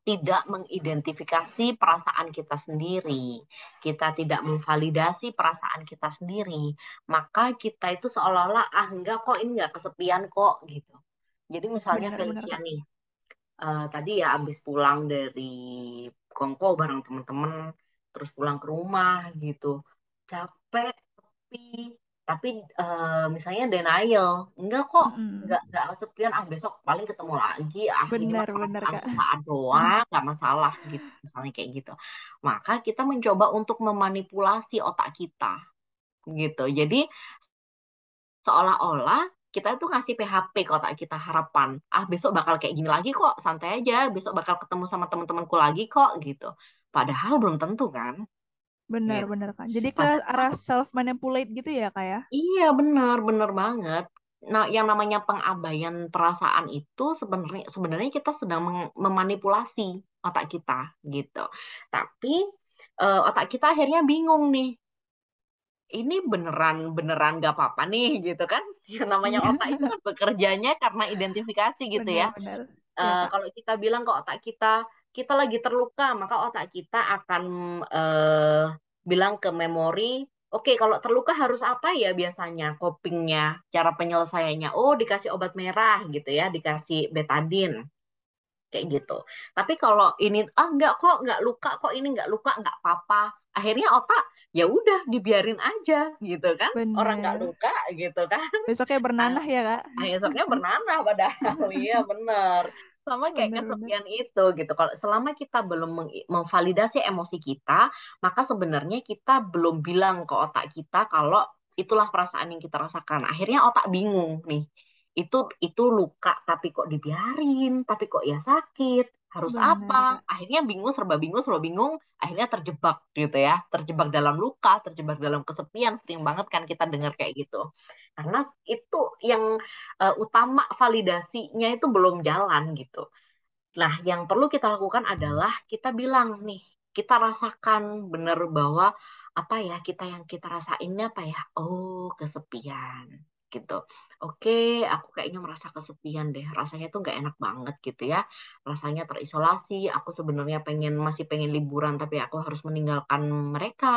tidak mengidentifikasi perasaan kita sendiri, kita tidak memvalidasi perasaan kita sendiri, maka kita itu seolah-olah ah enggak kok ini enggak kesepian kok gitu. Jadi misalnya benar-benar Felicia nih, eh, tadi ya habis pulang dari Kongko bareng temen-temen, terus pulang ke rumah gitu, capek, sepi, tapi eh, misalnya denial, enggak kok, Mm-mm. enggak enggak kesepian, ah besok paling ketemu lagi, ah ini mah benar-benar perasaan kak sesaat doang, nggak masalah gitu, misalnya kayak gitu. Maka kita mencoba untuk memanipulasi otak kita gitu. Jadi seolah-olah kita itu ngasih PHP ke otak kita harapan. Ah, besok bakal kayak gini lagi kok, santai aja. Besok bakal ketemu sama teman-temanku lagi kok, gitu. Padahal belum tentu kan. Gitu. benar-benar kak jadi ke Padahal, arah self manipulate gitu ya kak ya iya bener, bener banget. Nah, yang namanya pengabaian perasaan itu sebenarnya sebenarnya kita sedang memanipulasi otak kita, gitu. Tapi eh, otak kita akhirnya bingung nih. Ini beneran beneran gak apa-apa nih, gitu kan? Yang namanya iya otak itu kan bekerjanya karena identifikasi gitu ya. benar-benar ya Eh, kak kalau kita bilang ke otak kita, kita lagi terluka, maka otak kita akan eh, bilang ke memori, oke kalau terluka harus apa ya biasanya copingnya, cara penyelesaiannya. Oh dikasih obat merah gitu ya, dikasih betadine kayak gitu. Tapi kalau ini ah nggak kok nggak luka kok ini nggak luka nggak apa-apa. Akhirnya otak ya udah dibiarin aja gitu kan. Orang nggak luka gitu kan. besoknya bernanah ya kak Esoknya bernanah padahal iya bener sama kayak benar-benar kesepian itu gitu. Kalau selama kita belum meng- memvalidasi emosi kita maka sebenarnya kita belum bilang ke otak kita kalau itulah perasaan yang kita rasakan. Akhirnya otak bingung nih. Itu itu luka tapi kok dibiarin? Tapi kok ya sakit harus benar apa akhirnya bingung serba bingung serba bingung akhirnya terjebak gitu ya terjebak dalam luka terjebak dalam kesepian sering banget kan kita dengar kayak gitu karena itu yang eh, utama validasinya itu belum jalan gitu. Nah, yang perlu kita lakukan adalah kita bilang nih, kita rasakan benar bahwa apa ya kita yang kita rasainnya apa ya? Oh, kesepian. Gitu. Oke, aku kayaknya merasa kesepian deh. Rasanya tuh nggak enak banget gitu ya. Rasanya terisolasi. Aku sebenarnya pengen masih pengen liburan, tapi aku harus meninggalkan mereka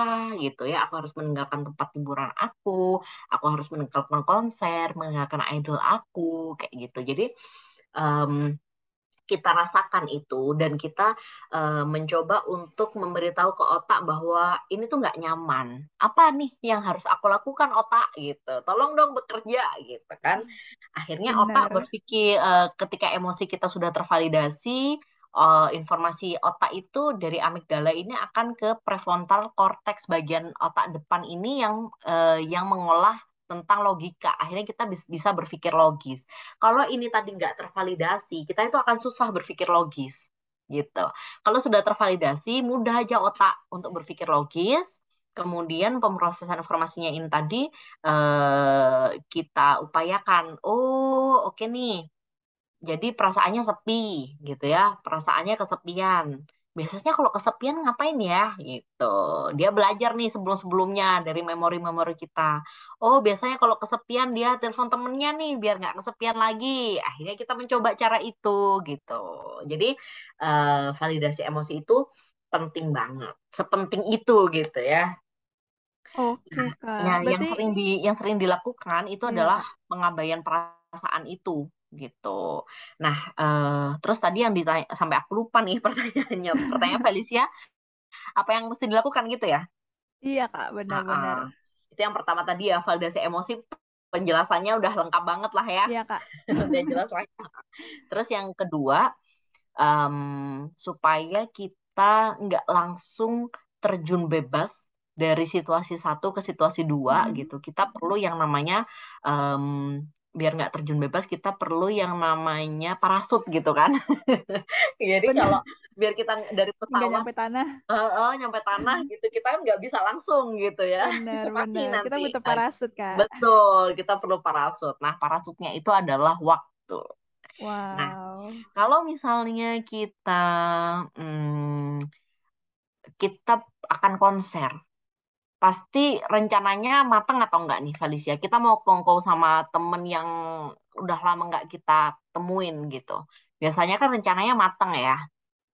gitu ya. Aku harus meninggalkan tempat liburan aku. Aku harus meninggalkan konser, meninggalkan idol aku kayak gitu. Jadi um, kita rasakan itu dan kita uh, mencoba untuk memberitahu ke otak bahwa ini tuh nggak nyaman. Apa nih yang harus aku lakukan otak gitu? Tolong dong bekerja gitu kan. Akhirnya Benar. otak berpikir uh, ketika emosi kita sudah tervalidasi, uh, informasi otak itu dari amigdala ini akan ke prefrontal cortex bagian otak depan ini yang uh, yang mengolah tentang logika. Akhirnya kita bisa berpikir logis. Kalau ini tadi nggak tervalidasi, kita itu akan susah berpikir logis. Gitu. Kalau sudah tervalidasi, mudah aja otak untuk berpikir logis. Kemudian pemrosesan informasinya ini tadi eh, kita upayakan. Oh, oke okay nih. Jadi perasaannya sepi, gitu ya. Perasaannya kesepian biasanya kalau kesepian ngapain ya? Gitu. Dia belajar nih sebelum-sebelumnya dari memori-memori kita. Oh biasanya kalau kesepian dia telepon temennya nih biar nggak kesepian lagi. Akhirnya kita mencoba cara itu gitu. Jadi uh, validasi emosi itu penting banget. Sepenting itu gitu ya. Oke, nah, Kak. Ya, Berarti... yang sering di yang sering dilakukan itu ya, adalah pengabaian perasaan itu gitu. Nah, uh, terus tadi yang ditanya sampai aku lupa nih pertanyaannya. Pertanyaan Felicia, apa yang mesti dilakukan gitu ya? Iya kak, benar-benar. Uh, uh, itu yang pertama tadi ya validasi emosi penjelasannya udah lengkap banget lah ya. Iya kak. udah jelas lah. Terus yang kedua um, supaya kita nggak langsung terjun bebas dari situasi satu ke situasi dua hmm. gitu. Kita perlu yang namanya um, biar nggak terjun bebas kita perlu yang namanya parasut gitu kan. Jadi Bener. kalau biar kita dari pesawat nggak nyampe tanah. Uh, uh, nyampe tanah gitu kita kan nggak bisa langsung gitu ya. Benar benar. Kita butuh parasut kan betul kita perlu parasut. Nah parasutnya itu adalah waktu. Wow. nah kalau misalnya kita hmm, kita akan konser pasti rencananya matang atau enggak nih Felicia? Kita mau kongko sama temen yang udah lama nggak kita temuin gitu. Biasanya kan rencananya matang ya.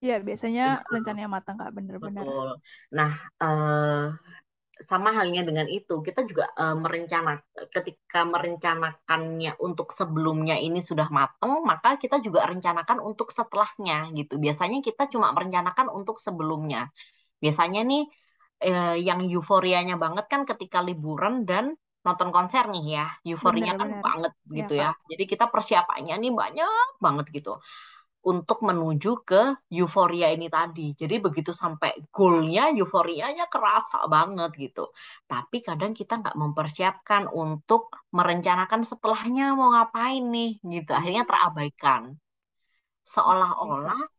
Iya, biasanya rencananya matang Kak, bener-bener. Betul. Nah, eh, sama halnya dengan itu, kita juga eh, merencana ketika merencanakannya untuk sebelumnya ini sudah matang, maka kita juga rencanakan untuk setelahnya gitu. Biasanya kita cuma merencanakan untuk sebelumnya. Biasanya nih eh, yang euforianya banget kan ketika liburan dan nonton konser nih ya. Euforianya kan banget iya, gitu ya. ya. Jadi kita persiapannya nih banyak banget gitu untuk menuju ke euforia ini tadi. Jadi begitu sampai goalnya, euforianya kerasa banget gitu. Tapi kadang kita nggak mempersiapkan untuk merencanakan setelahnya mau ngapain nih gitu. Akhirnya terabaikan. Seolah-olah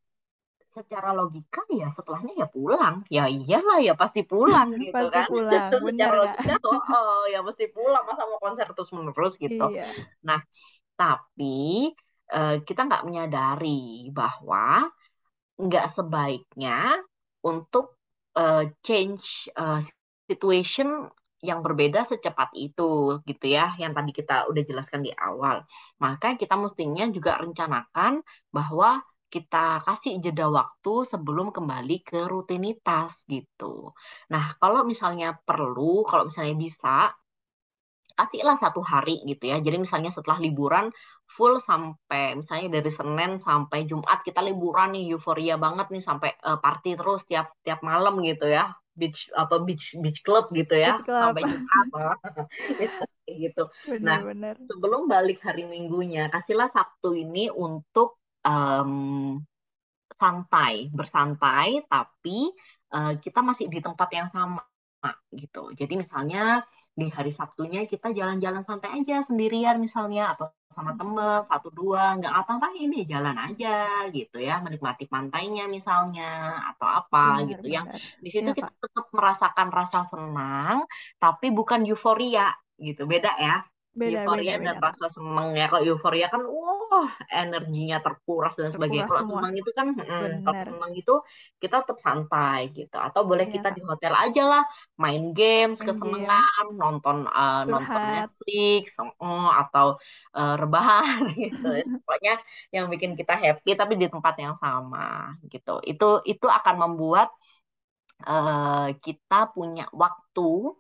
secara logika ya setelahnya ya pulang. Ya iyalah ya pasti pulang gitu pasti kan. pulang, secara logika oh, oh ya mesti pulang masa mau konser terus menerus gitu. Iya. nah tapi uh, kita nggak menyadari bahwa nggak sebaiknya untuk uh, change uh, situation yang berbeda secepat itu gitu ya yang tadi kita udah jelaskan di awal. Maka kita mestinya juga rencanakan bahwa kita kasih jeda waktu sebelum kembali ke rutinitas gitu. Nah, kalau misalnya perlu, kalau misalnya bisa, kasihlah satu hari gitu ya. Jadi misalnya setelah liburan full sampai misalnya dari Senin sampai Jumat kita liburan nih euforia banget nih sampai uh, party terus tiap tiap malam gitu ya. Beach apa beach beach club gitu ya club. sampai Jumat gitu. Benar, nah, benar. sebelum balik hari Minggunya kasihlah Sabtu ini untuk um, santai, bersantai, tapi uh, kita masih di tempat yang sama gitu. Jadi misalnya di hari Sabtunya kita jalan-jalan santai aja sendirian misalnya atau sama temen satu dua nggak apa-apa ini jalan aja gitu ya menikmati pantainya misalnya atau apa benar, gitu yang di situ ya, kita tetap merasakan rasa senang tapi bukan euforia gitu. Beda ya Beda, euforia beda, dan beda, rasa seneng ya. Kalau euforia kan, wah energinya terkuras dan sebagainya. Kalau seneng itu kan, mm, kalau seneng itu kita tetap santai gitu. Atau boleh Iya, kita Kak. di hotel aja lah, main games, Main game, kesenengan, nonton uh, nonton. Netflix, oh, atau uh, rebahan gitu. Pokoknya yang bikin kita happy tapi di tempat yang sama gitu. Itu itu akan membuat uh, kita punya waktu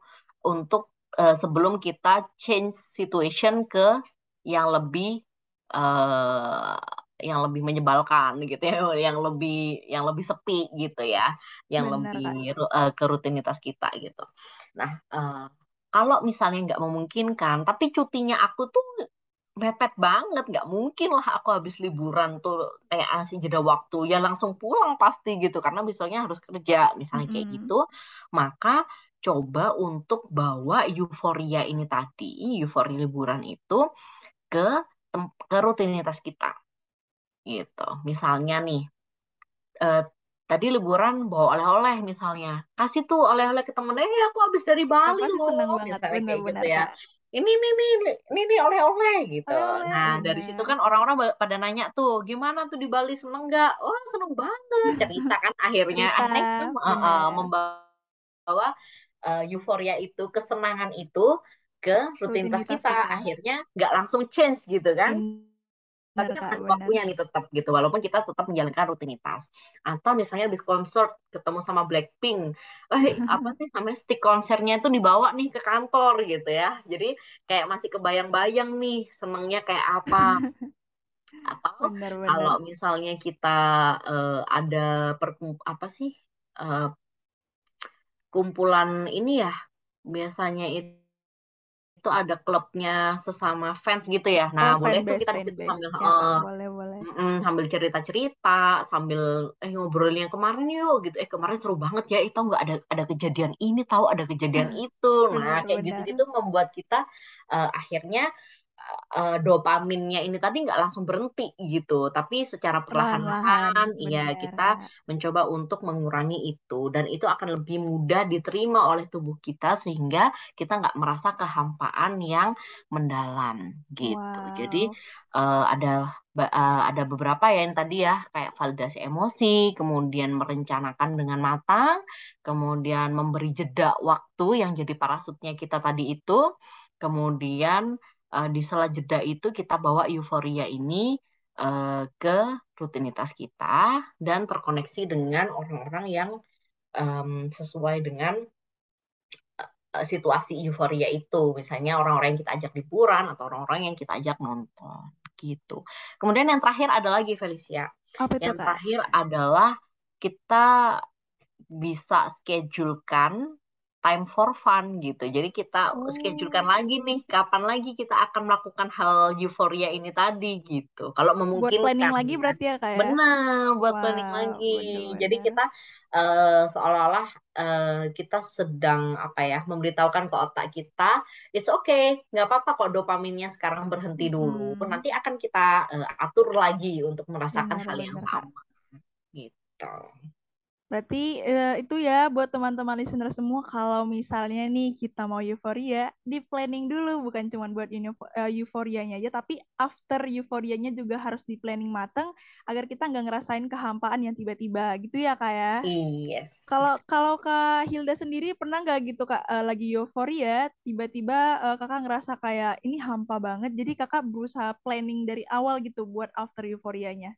untuk uh, sebelum kita change situation ke yang lebih uh, yang lebih menyebalkan gitu ya, yang lebih yang lebih sepi gitu ya, yang Bener, Kak. lebih uh, ke rutinitas kita gitu. Nah, uh, kalau misalnya nggak memungkinkan, tapi cutinya aku tuh mepet banget, nggak mungkin lah aku habis liburan tuh kayak asing jeda waktu ya langsung pulang pasti gitu karena besoknya harus kerja misalnya kayak Mm-mm. gitu, maka coba untuk bawa euforia ini tadi, euforia liburan itu ke ke rutinitas kita. Gitu. Misalnya nih eh, tadi liburan bawa oleh-oleh misalnya. Kasih tuh oleh-oleh ke temennya, "Eh, aku habis dari Bali Pasti seneng loh." banget, Misalnya kayak gitu ya. Kak. Ini nih nih ini nih oleh-oleh gitu. Oleh-oleh, Nah, dari situ bener. kan orang-orang pada nanya tuh, "Gimana tuh di Bali seneng nggak?" Oh, seneng banget. Cerita kan akhirnya Cerita, akhirnya eh, bener. membawa eh, euforia itu, kesenangan itu ke rutinitas Rutinitas kita. kita. Akhirnya nggak langsung change gitu kan. Tapi Bener, kan waktunya nih tetap gitu, walaupun kita tetap menjalankan rutinitas. Atau misalnya habis konser ketemu sama Blackpink, eh apa sih namanya stick konsernya itu dibawa nih ke kantor gitu ya. Jadi kayak masih kebayang-bayang nih senengnya kayak apa. Atau kalau misalnya kita eh, ada perkum apa sih eh, kumpulan ini ya biasanya itu itu ada klubnya sesama fans gitu ya. Nah, Oh, boleh tuh kita fanbase. sambil Ya, eh, boleh, boleh. Mm-mm, sambil cerita-cerita, sambil eh ngobrolin yang kemarin yuk gitu. Eh kemarin seru banget ya, itu nggak ada ada kejadian ini, tahu ada kejadian itu. Nah kayak Bener-bener. gitu-gitu membuat kita eh, akhirnya eh, dopaminnya ini tadi nggak langsung berhenti gitu, tapi secara Perlahan-lahan, ya kita mencoba untuk mengurangi itu dan itu akan lebih mudah diterima oleh tubuh kita sehingga kita nggak merasa kehampaan yang mendalam gitu. Jadi Wow. eh, ada eh, ada beberapa ya yang tadi ya kayak validasi emosi, kemudian merencanakan dengan matang, kemudian memberi jeda waktu yang jadi parasutnya kita tadi itu, kemudian eh, di sela jeda itu kita bawa euforia ini eh, ke rutinitas kita dan terkoneksi dengan orang-orang yang em, sesuai dengan eh, situasi euforia itu. Misalnya orang-orang yang kita ajak liburan atau orang-orang yang kita ajak nonton gitu. Kemudian yang terakhir ada lagi Felicia. Apa itu, Yang Kak? terakhir adalah kita bisa schedulekan time for fun gitu. Jadi kita schedulekan lagi Oh. nih kapan lagi kita akan melakukan hal euforia ini tadi gitu. Kalau Buat planning memungkinkan lagi berarti ya, Kak ya? Benar, buat planning Wow, lagi. Jadi bener-bener. kita eh, seolah-olah eh, kita sedang apa ya, memberitahukan ke otak kita, it's okay, nggak apa-apa kok dopaminnya sekarang berhenti dulu. Nanti akan kita eh, atur lagi untuk merasakan hal yang sama. Gitu. Berarti eh, itu ya buat teman-teman listener semua kalau misalnya nih kita mau euforia, di planning dulu bukan cuma buat eh, euforianya aja tapi after euforianya juga harus di planning matang agar kita nggak ngerasain kehampaan yang tiba-tiba gitu ya Kak ya. Yes. Kalau kalau Kak Hilda sendiri pernah nggak gitu Kak eh, lagi euforia tiba-tiba eh, Kakak ngerasa kayak ini hampa banget jadi Kakak berusaha planning dari awal gitu buat after euforianya.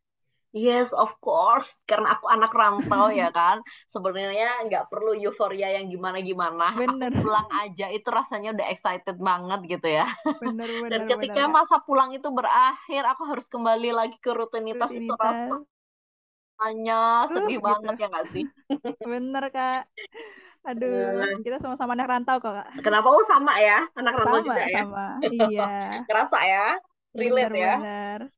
Yes, of course. Karena aku anak rantau ya kan. Sebenarnya nggak perlu euforia yang gimana-gimana. Aku Bener, pulang aja itu rasanya udah excited banget gitu ya. bener, Dan bener, bener ketika Kak. masa pulang itu berakhir, aku harus kembali lagi ke rutinitas itu Rutinitas. rasanya Uh, sedih gitu. banget ya nggak sih? Bener kak. Aduh, Eh, kita sama-sama anak rantau kok kak. Kenapa? Oh sama ya, anak rantau Sama, juga ya. sama. Iya, Kerasa ya, relate ya. bener-bener.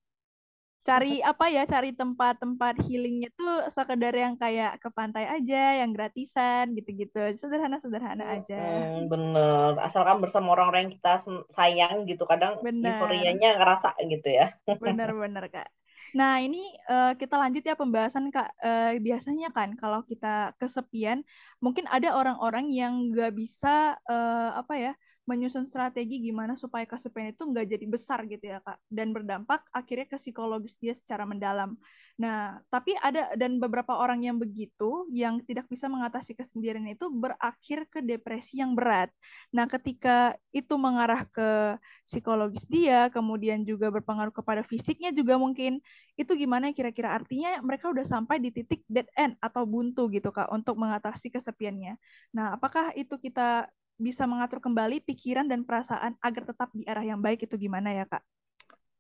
Cari apa ya, cari tempat-tempat healingnya tuh sekedar yang kayak ke pantai aja, yang gratisan gitu-gitu. Sederhana-sederhana aja. Hmm, bener. Asalkan bersama orang-orang yang kita sayang gitu, kadang Bener, euforianya ngerasa gitu ya. bener-bener kak. Nah, ini eh, kita lanjut ya pembahasan Kak. Eh, biasanya kan kalau kita kesepian, mungkin ada orang-orang yang nggak bisa eh, apa ya menyusun strategi gimana supaya kesepian itu nggak jadi besar gitu ya kak dan berdampak akhirnya ke psikologis dia secara mendalam. Nah tapi ada dan beberapa orang yang begitu yang tidak bisa mengatasi kesendirian itu berakhir ke depresi yang berat. Nah ketika itu mengarah ke psikologis dia, kemudian juga berpengaruh kepada fisiknya juga mungkin itu gimana kira-kira artinya mereka udah sampai di titik dead end atau buntu gitu kak untuk mengatasi kesepiannya. Nah apakah itu kita bisa mengatur kembali pikiran dan perasaan agar tetap di arah yang baik itu gimana ya kak?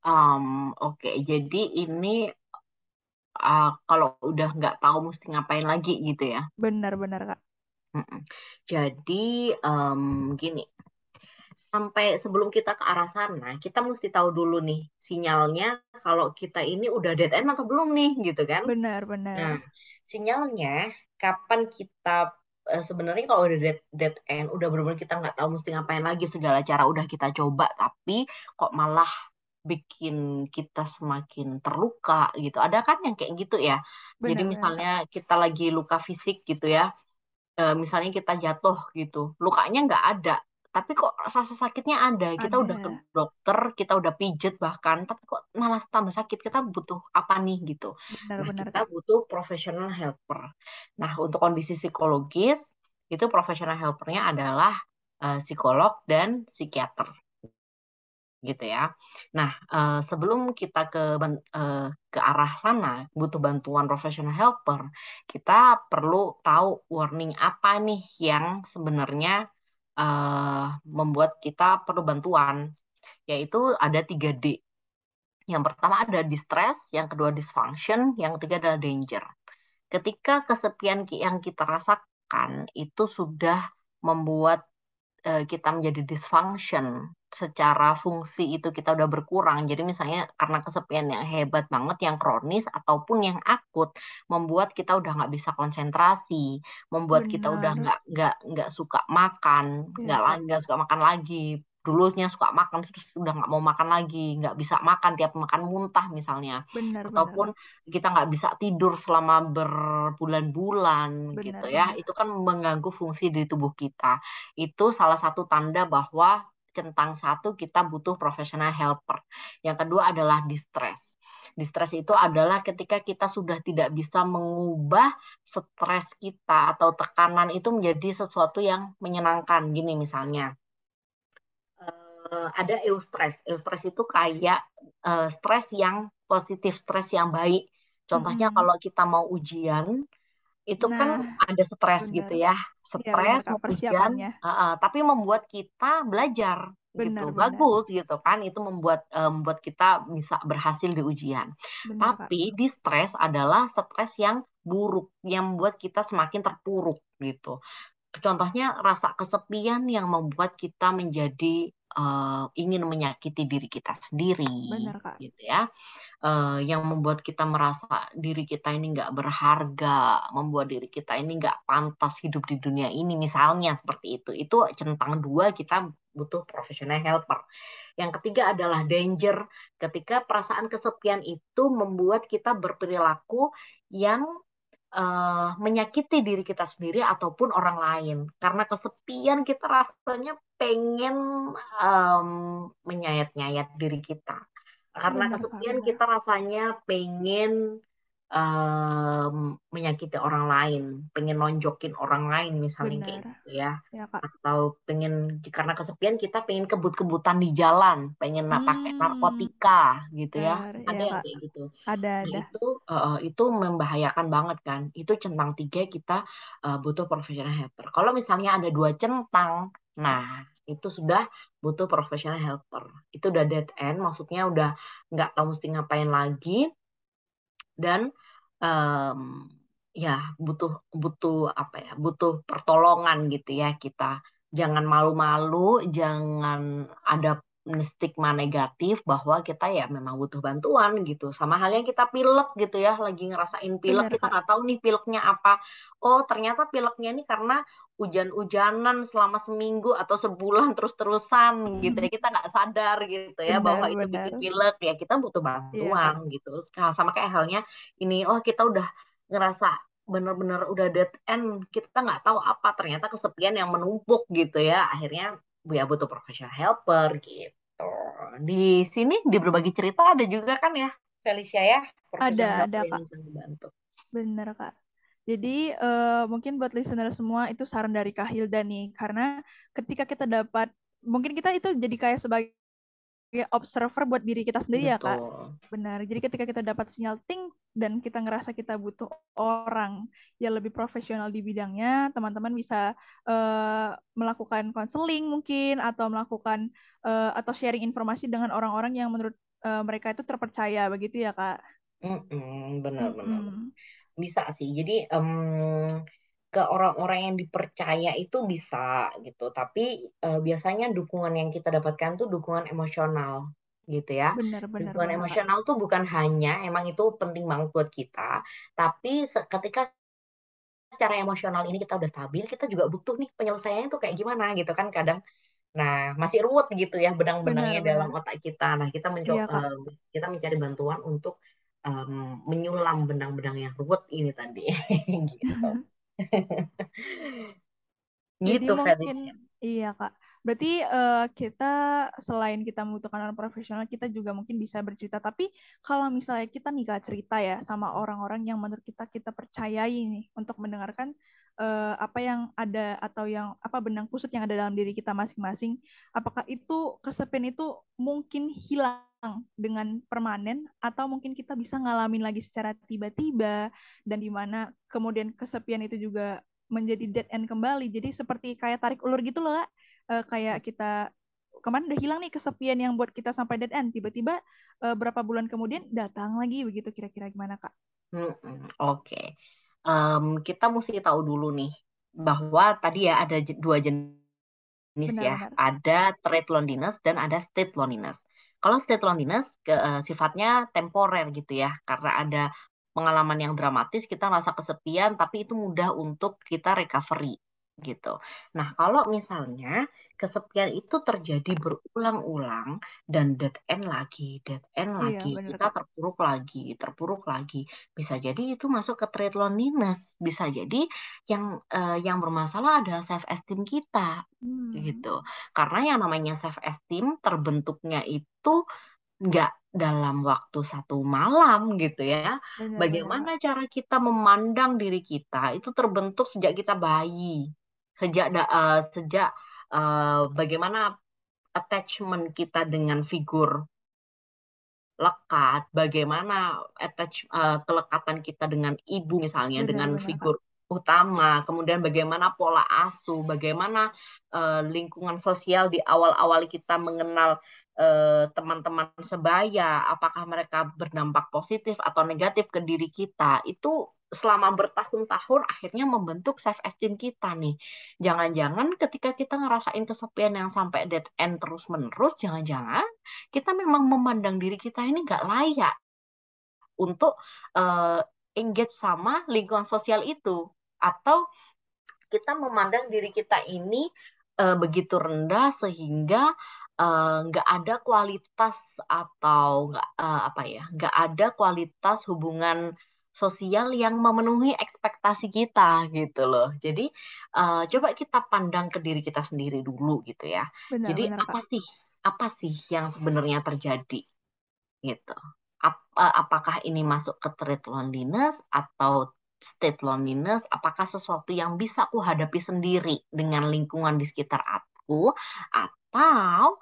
Um, Oke, okay. jadi ini uh, kalau udah nggak tahu mesti ngapain lagi gitu ya? Benar-benar kak. Jadi um, gini, sampai sebelum kita ke arah sana, kita mesti tahu dulu nih sinyalnya kalau kita ini udah dead end atau belum nih gitu kan? Benar-benar. Nah, sinyalnya kapan kita uh, sebenarnya kalau udah dead, dead end, udah benar-benar kita nggak tahu mesti ngapain lagi segala cara udah kita coba, tapi kok malah bikin kita semakin terluka gitu. Ada kan yang kayak gitu ya. Benar, Jadi misalnya kita lagi luka fisik gitu ya, uh, misalnya kita jatuh gitu, lukanya nggak ada, tapi kok rasa sakitnya ada. Kita ada. udah ke dokter, kita udah pijet bahkan, tapi kok malah tambah sakit. Kita butuh apa nih gitu. Benar, nah, benar, kita butuh professional helper. Nah, untuk kondisi psikologis itu professional helpernya adalah uh, psikolog dan psikiater gitu ya. Nah, uh, sebelum kita ke uh, ke arah sana butuh bantuan professional helper, kita perlu tahu warning apa nih yang sebenarnya uh, membuat kita perlu bantuan, yaitu ada 3D. Yang pertama ada distress, yang kedua dysfunction, yang ketiga adalah danger. Ketika kesepian yang kita rasakan itu sudah membuat uh, kita menjadi dysfunction, secara fungsi itu kita udah berkurang. Jadi misalnya karena kesepian yang hebat banget, yang kronis ataupun yang akut, membuat kita udah nggak bisa konsentrasi, membuat Benar. kita udah nggak nggak nggak suka makan, nggak ya. nggak suka makan lagi, dulunya suka makan terus sudah nggak mau makan lagi nggak bisa makan tiap makan muntah misalnya benar, ataupun benar. kita nggak bisa tidur selama berbulan-bulan gitu ya benar. itu kan mengganggu fungsi di tubuh kita itu salah satu tanda bahwa centang satu kita butuh professional helper. Yang kedua adalah distress. Distress itu adalah ketika kita sudah tidak bisa mengubah stres kita atau tekanan itu menjadi sesuatu yang menyenangkan. Gini misalnya, uh, ada eustress. Eustress itu kayak uh, stres yang positif, stres yang baik. Contohnya mm -hmm. kalau kita mau ujian, itu kan nah, kan ada stres gitu ya, iya, stres ya, ujian, uh, uh, tapi membuat kita belajar benar, gitu, benar. bagus gitu kan, itu membuat uh, membuat kita bisa berhasil di ujian. Benar, tapi di stres adalah stres yang buruk, yang membuat kita semakin terpuruk gitu. Contohnya rasa kesepian yang membuat kita menjadi uh, ingin menyakiti diri kita sendiri, Benar, Kak. gitu ya, uh, yang membuat kita merasa diri kita ini nggak berharga, membuat diri kita ini nggak pantas hidup di dunia ini, misalnya seperti itu. Itu centang dua kita butuh profesional helper. Yang ketiga adalah danger, ketika perasaan kesepian itu membuat kita berperilaku yang uh, menyakiti diri kita sendiri ataupun orang lain. Karena kesepian kita rasanya pengen um, menyayat-nyayat diri kita. Karena kesepian kita rasanya pengen um, menyakiti orang lain, pengen nonjokin orang lain misalnya Benar. kayak gitu ya. ya Kak. Atau pengen karena kesepian kita pengen kebut-kebutan di jalan, pengen hmm. pakai narkotika gitu ya. Ada ya, yang kayak gitu. Ada nah, ada. Itu uh, itu membahayakan banget kan. Itu centang tiga kita uh, butuh profesional helper. Kalau misalnya ada dua centang, nah itu sudah butuh profesional helper. Itu udah dead end, maksudnya udah nggak tahu mesti ngapain lagi dan um, ya butuh butuh apa ya butuh pertolongan gitu ya kita. Jangan malu-malu jangan ada stigma negatif bahwa kita ya memang butuh bantuan gitu. Sama halnya kita pilek gitu ya, lagi ngerasain pilek, Bener, kita nggak tahu nih pileknya apa. Oh ternyata pileknya ini karena hujan-hujanan selama seminggu atau sebulan terus-terusan gitu ya. Hmm. Kita nggak sadar gitu ya bener, bahwa itu bikin pilek ya. Kita butuh iya, bantuan iya. gitu. Nah, sama kayak halnya ini, oh kita udah ngerasa bener-bener udah dead end kita nggak tahu apa ternyata kesepian yang menumpuk gitu ya akhirnya ya butuh professional helper gitu. Di sini di berbagi cerita ada juga kan ya Felicia ya? Ada ada kak. bener kak. Jadi uh, mungkin buat listener semua itu saran dari Kak Hilda nih. Karena ketika kita dapat mungkin kita itu jadi kayak sebagai observer buat diri kita sendiri Betul. ya kak. Benar jadi ketika kita dapat sinyal ting dan kita ngerasa kita butuh orang yang lebih profesional di bidangnya teman-teman bisa uh, melakukan konseling mungkin atau melakukan uh, atau sharing informasi dengan orang-orang yang menurut uh, mereka itu terpercaya begitu ya kak? Mm-mm, benar-benar mm bisa sih jadi um, ke orang-orang yang dipercaya itu bisa gitu. Tapi uh, biasanya dukungan yang kita dapatkan tuh dukungan emosional gitu ya. Benar, benar, dukungan benar. emosional tuh bukan hanya emang itu penting banget buat kita tapi ketika secara emosional ini kita udah stabil kita juga butuh nih penyelesaiannya tuh kayak gimana gitu kan kadang. Nah, masih ruwet gitu ya benang-benangnya dalam otak kita. Nah, kita mencoba iya, uh, kita mencari bantuan untuk um, menyulam benang-benang yang ruwet ini tadi gitu. gitu mungkin iya kak berarti uh, kita selain kita membutuhkan orang profesional kita juga mungkin bisa bercerita tapi kalau misalnya kita nih kak cerita ya sama orang-orang yang menurut kita kita percayai nih untuk mendengarkan uh, apa yang ada atau yang apa benang kusut yang ada dalam diri kita masing-masing apakah itu kesepian itu mungkin hilang dengan permanen atau mungkin kita bisa ngalamin lagi secara tiba-tiba dan di mana kemudian kesepian itu juga menjadi dead end kembali. Jadi seperti kayak tarik ulur gitu loh, Kak. Uh, kayak kita kemarin udah hilang nih kesepian yang buat kita sampai dead end. Tiba-tiba uh, berapa bulan kemudian datang lagi begitu kira-kira gimana, Kak? Hmm, Oke. Okay. Um, kita mesti tahu dulu nih bahwa tadi ya ada dua jenis benar, ya. Benar. Ada trade loneliness dan ada state loneliness. Kalau state loneliness ke, uh, sifatnya temporer gitu ya, karena ada pengalaman yang dramatis, kita merasa kesepian, tapi itu mudah untuk kita recovery gitu. Nah, kalau misalnya kesepian itu terjadi berulang-ulang dan dead end lagi, dead end iya, lagi, bener, kita terpuruk lagi, terpuruk lagi, bisa jadi itu masuk ke trait loneliness, bisa jadi yang uh, yang bermasalah ada self esteem kita, hmm. gitu. Karena yang namanya self esteem terbentuknya itu nggak dalam waktu satu malam gitu ya. Benar, Bagaimana benar. cara kita memandang diri kita itu terbentuk sejak kita bayi, sejak uh, sejak uh, bagaimana attachment kita dengan figur lekat, bagaimana attach uh, kelekatan kita dengan ibu misalnya benar, dengan benar. figur utama, kemudian bagaimana pola asuh, bagaimana uh, lingkungan sosial di awal-awal kita mengenal teman-teman sebaya, apakah mereka berdampak positif atau negatif ke diri kita, itu selama bertahun-tahun akhirnya membentuk self esteem kita nih. Jangan-jangan ketika kita ngerasain kesepian yang sampai dead end terus-menerus, jangan-jangan kita memang memandang diri kita ini nggak layak untuk uh, engage sama lingkungan sosial itu atau kita memandang diri kita ini uh, begitu rendah sehingga Eh, nggak uh, ada kualitas atau nggak uh, apa ya nggak ada kualitas hubungan sosial yang memenuhi ekspektasi kita gitu loh jadi uh, coba kita pandang ke diri kita sendiri dulu gitu ya benar, jadi benar, apa Pak. sih apa sih yang sebenarnya terjadi gitu Ap, uh, apakah ini masuk ke trait loneliness atau state loneliness apakah sesuatu yang bisa aku hadapi sendiri dengan lingkungan di sekitar aku atau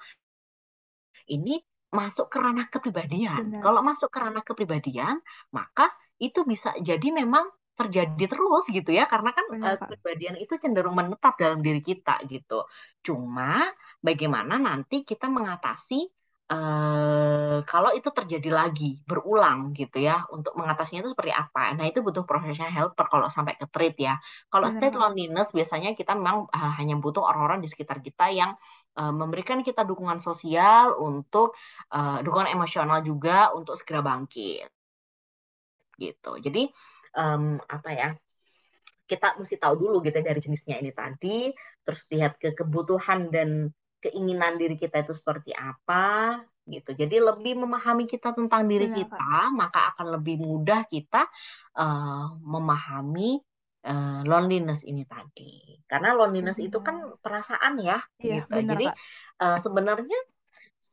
ini masuk ke ranah kepribadian. Benar. Kalau masuk ke ranah kepribadian, maka itu bisa jadi memang terjadi terus gitu ya karena kan Benar, uh, kepribadian itu cenderung menetap dalam diri kita gitu. Cuma bagaimana nanti kita mengatasi uh, kalau itu terjadi lagi berulang gitu ya untuk mengatasinya itu seperti apa. Nah itu butuh professional helper kalau sampai ke treat ya. Kalau state loneliness biasanya kita memang uh, hanya butuh orang-orang di sekitar kita yang uh, memberikan kita dukungan sosial untuk uh, dukungan emosional juga untuk segera bangkit gitu jadi um, apa ya kita mesti tahu dulu gitu ya dari jenisnya ini tadi terus lihat ke kebutuhan dan keinginan diri kita itu seperti apa gitu. Jadi lebih memahami kita tentang diri Benar, kita, Pak. maka akan lebih mudah kita uh, memahami uh, loneliness ini tadi. Karena loneliness itu kan perasaan ya, iya, gitu. Bener, Jadi uh, sebenarnya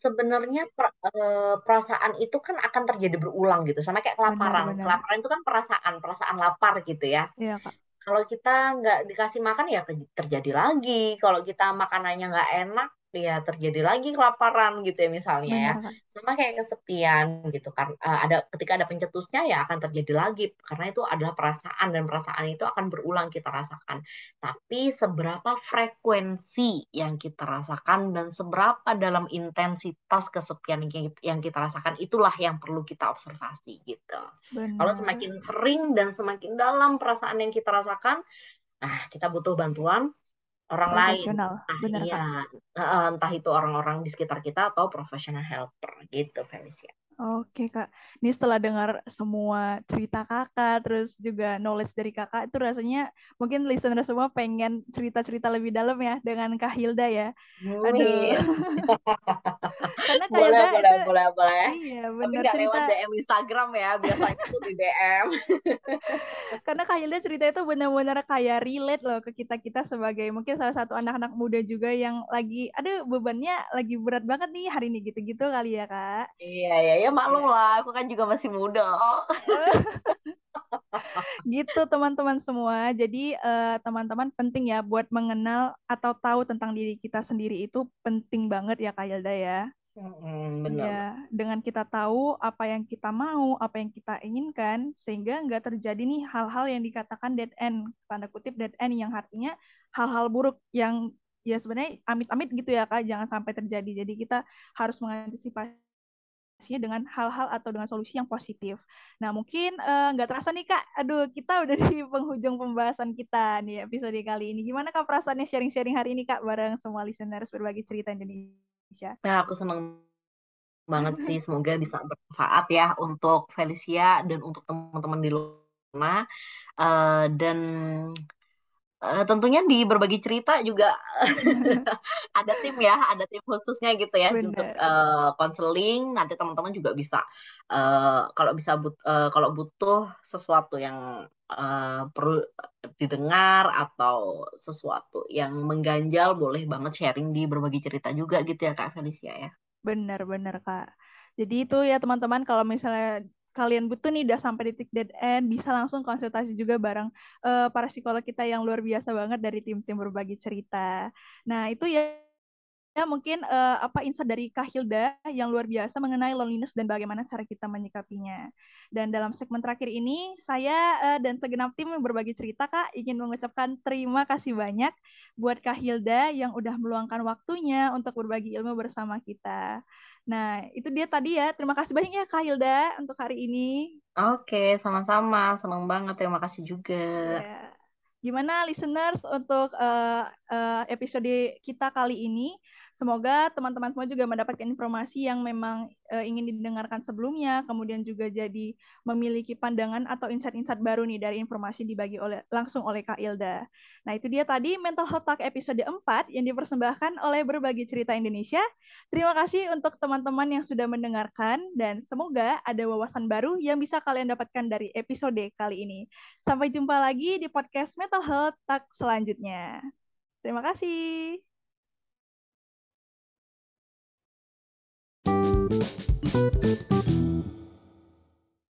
sebenarnya per, uh, perasaan itu kan akan terjadi berulang gitu, sama kayak kelaparan. Benar, benar. Kelaparan itu kan perasaan, perasaan lapar gitu ya. Iya kak. Kalau kita nggak dikasih makan ya terjadi lagi. Kalau kita makanannya nggak enak ya terjadi lagi kelaparan gitu ya misalnya ya. Sama kayak kesepian gitu kan. Uh, ada ketika ada pencetusnya ya akan terjadi lagi. Karena itu adalah perasaan dan perasaan itu akan berulang kita rasakan. Tapi seberapa frekuensi yang kita rasakan dan seberapa dalam intensitas kesepian yang kita rasakan itulah yang perlu kita observasi gitu. Benar. kalau semakin sering dan semakin dalam perasaan yang kita rasakan nah kita butuh bantuan orang lain. Entah Benar, iya entah itu orang-orang di sekitar kita atau professional helper gitu Felicia Oke kak, ini setelah dengar semua cerita kakak, terus juga knowledge dari kakak, itu rasanya mungkin listener semua pengen cerita-cerita lebih dalam ya dengan Kak Hilda ya. Aduh. Karena Kak boleh, Hilda boleh, itu, boleh, boleh. Iya benar Tapi cerita. DM Instagram ya, biasa itu di DM. Karena Kak Hilda cerita itu benar-benar kayak relate loh ke kita-kita sebagai mungkin salah satu anak-anak muda juga yang lagi, aduh bebannya lagi berat banget nih hari ini gitu-gitu kali ya kak. Iya, iya, ya maklum lah, aku kan juga masih muda. gitu teman-teman semua. Jadi teman eh, teman-teman penting ya buat mengenal atau tahu tentang diri kita sendiri itu penting banget ya Kak Yelda ya. Hmm, benar. Ya, dengan kita tahu apa yang kita mau, apa yang kita inginkan, sehingga nggak terjadi nih hal-hal yang dikatakan dead end, tanda kutip dead end yang artinya hal-hal buruk yang ya sebenarnya amit-amit gitu ya kak, jangan sampai terjadi. Jadi kita harus mengantisipasi dengan hal-hal atau dengan solusi yang positif. Nah, mungkin eh, nggak uh, terasa nih Kak, aduh kita udah di penghujung pembahasan kita nih episode kali ini. Gimana Kak perasaannya sharing-sharing hari ini Kak bareng semua listeners berbagi cerita Indonesia? Nah, aku senang banget sih, semoga bisa bermanfaat ya untuk Felicia dan untuk teman-teman di luar. Uh, dan Uh, tentunya di berbagi cerita juga ada tim ya, ada tim khususnya gitu ya Bener. untuk konseling. Uh, Nanti teman-teman juga bisa uh, kalau bisa but, uh, kalau butuh sesuatu yang uh, perlu didengar atau sesuatu yang mengganjal, boleh banget sharing di berbagi cerita juga gitu ya Kak Felicia ya. Benar-benar Kak. Jadi itu ya teman-teman kalau misalnya kalian butuh nih udah sampai titik dead end bisa langsung konsultasi juga bareng uh, para psikolog kita yang luar biasa banget dari tim-tim berbagi cerita. Nah, itu ya ya mungkin uh, apa insight dari Kak Hilda yang luar biasa mengenai loneliness dan bagaimana cara kita menyikapinya. Dan dalam segmen terakhir ini, saya uh, dan segenap tim berbagi cerita Kak ingin mengucapkan terima kasih banyak buat Kak Hilda yang udah meluangkan waktunya untuk berbagi ilmu bersama kita. Nah, itu dia tadi ya. Terima kasih banyak ya Kak Hilda untuk hari ini. Oke, sama-sama. Senang banget. Terima kasih juga. Yeah. Gimana listeners untuk uh, uh, episode kita kali ini? Semoga teman-teman semua juga mendapatkan informasi yang memang uh, ingin didengarkan sebelumnya, kemudian juga jadi memiliki pandangan atau insight-insight baru nih dari informasi dibagi oleh langsung oleh Kak Ilda. Nah, itu dia tadi Mental Health Talk episode 4 yang dipersembahkan oleh Berbagi Cerita Indonesia. Terima kasih untuk teman-teman yang sudah mendengarkan dan semoga ada wawasan baru yang bisa kalian dapatkan dari episode kali ini. Sampai jumpa lagi di podcast Mental Health tak selanjutnya. Terima kasih. Thank you.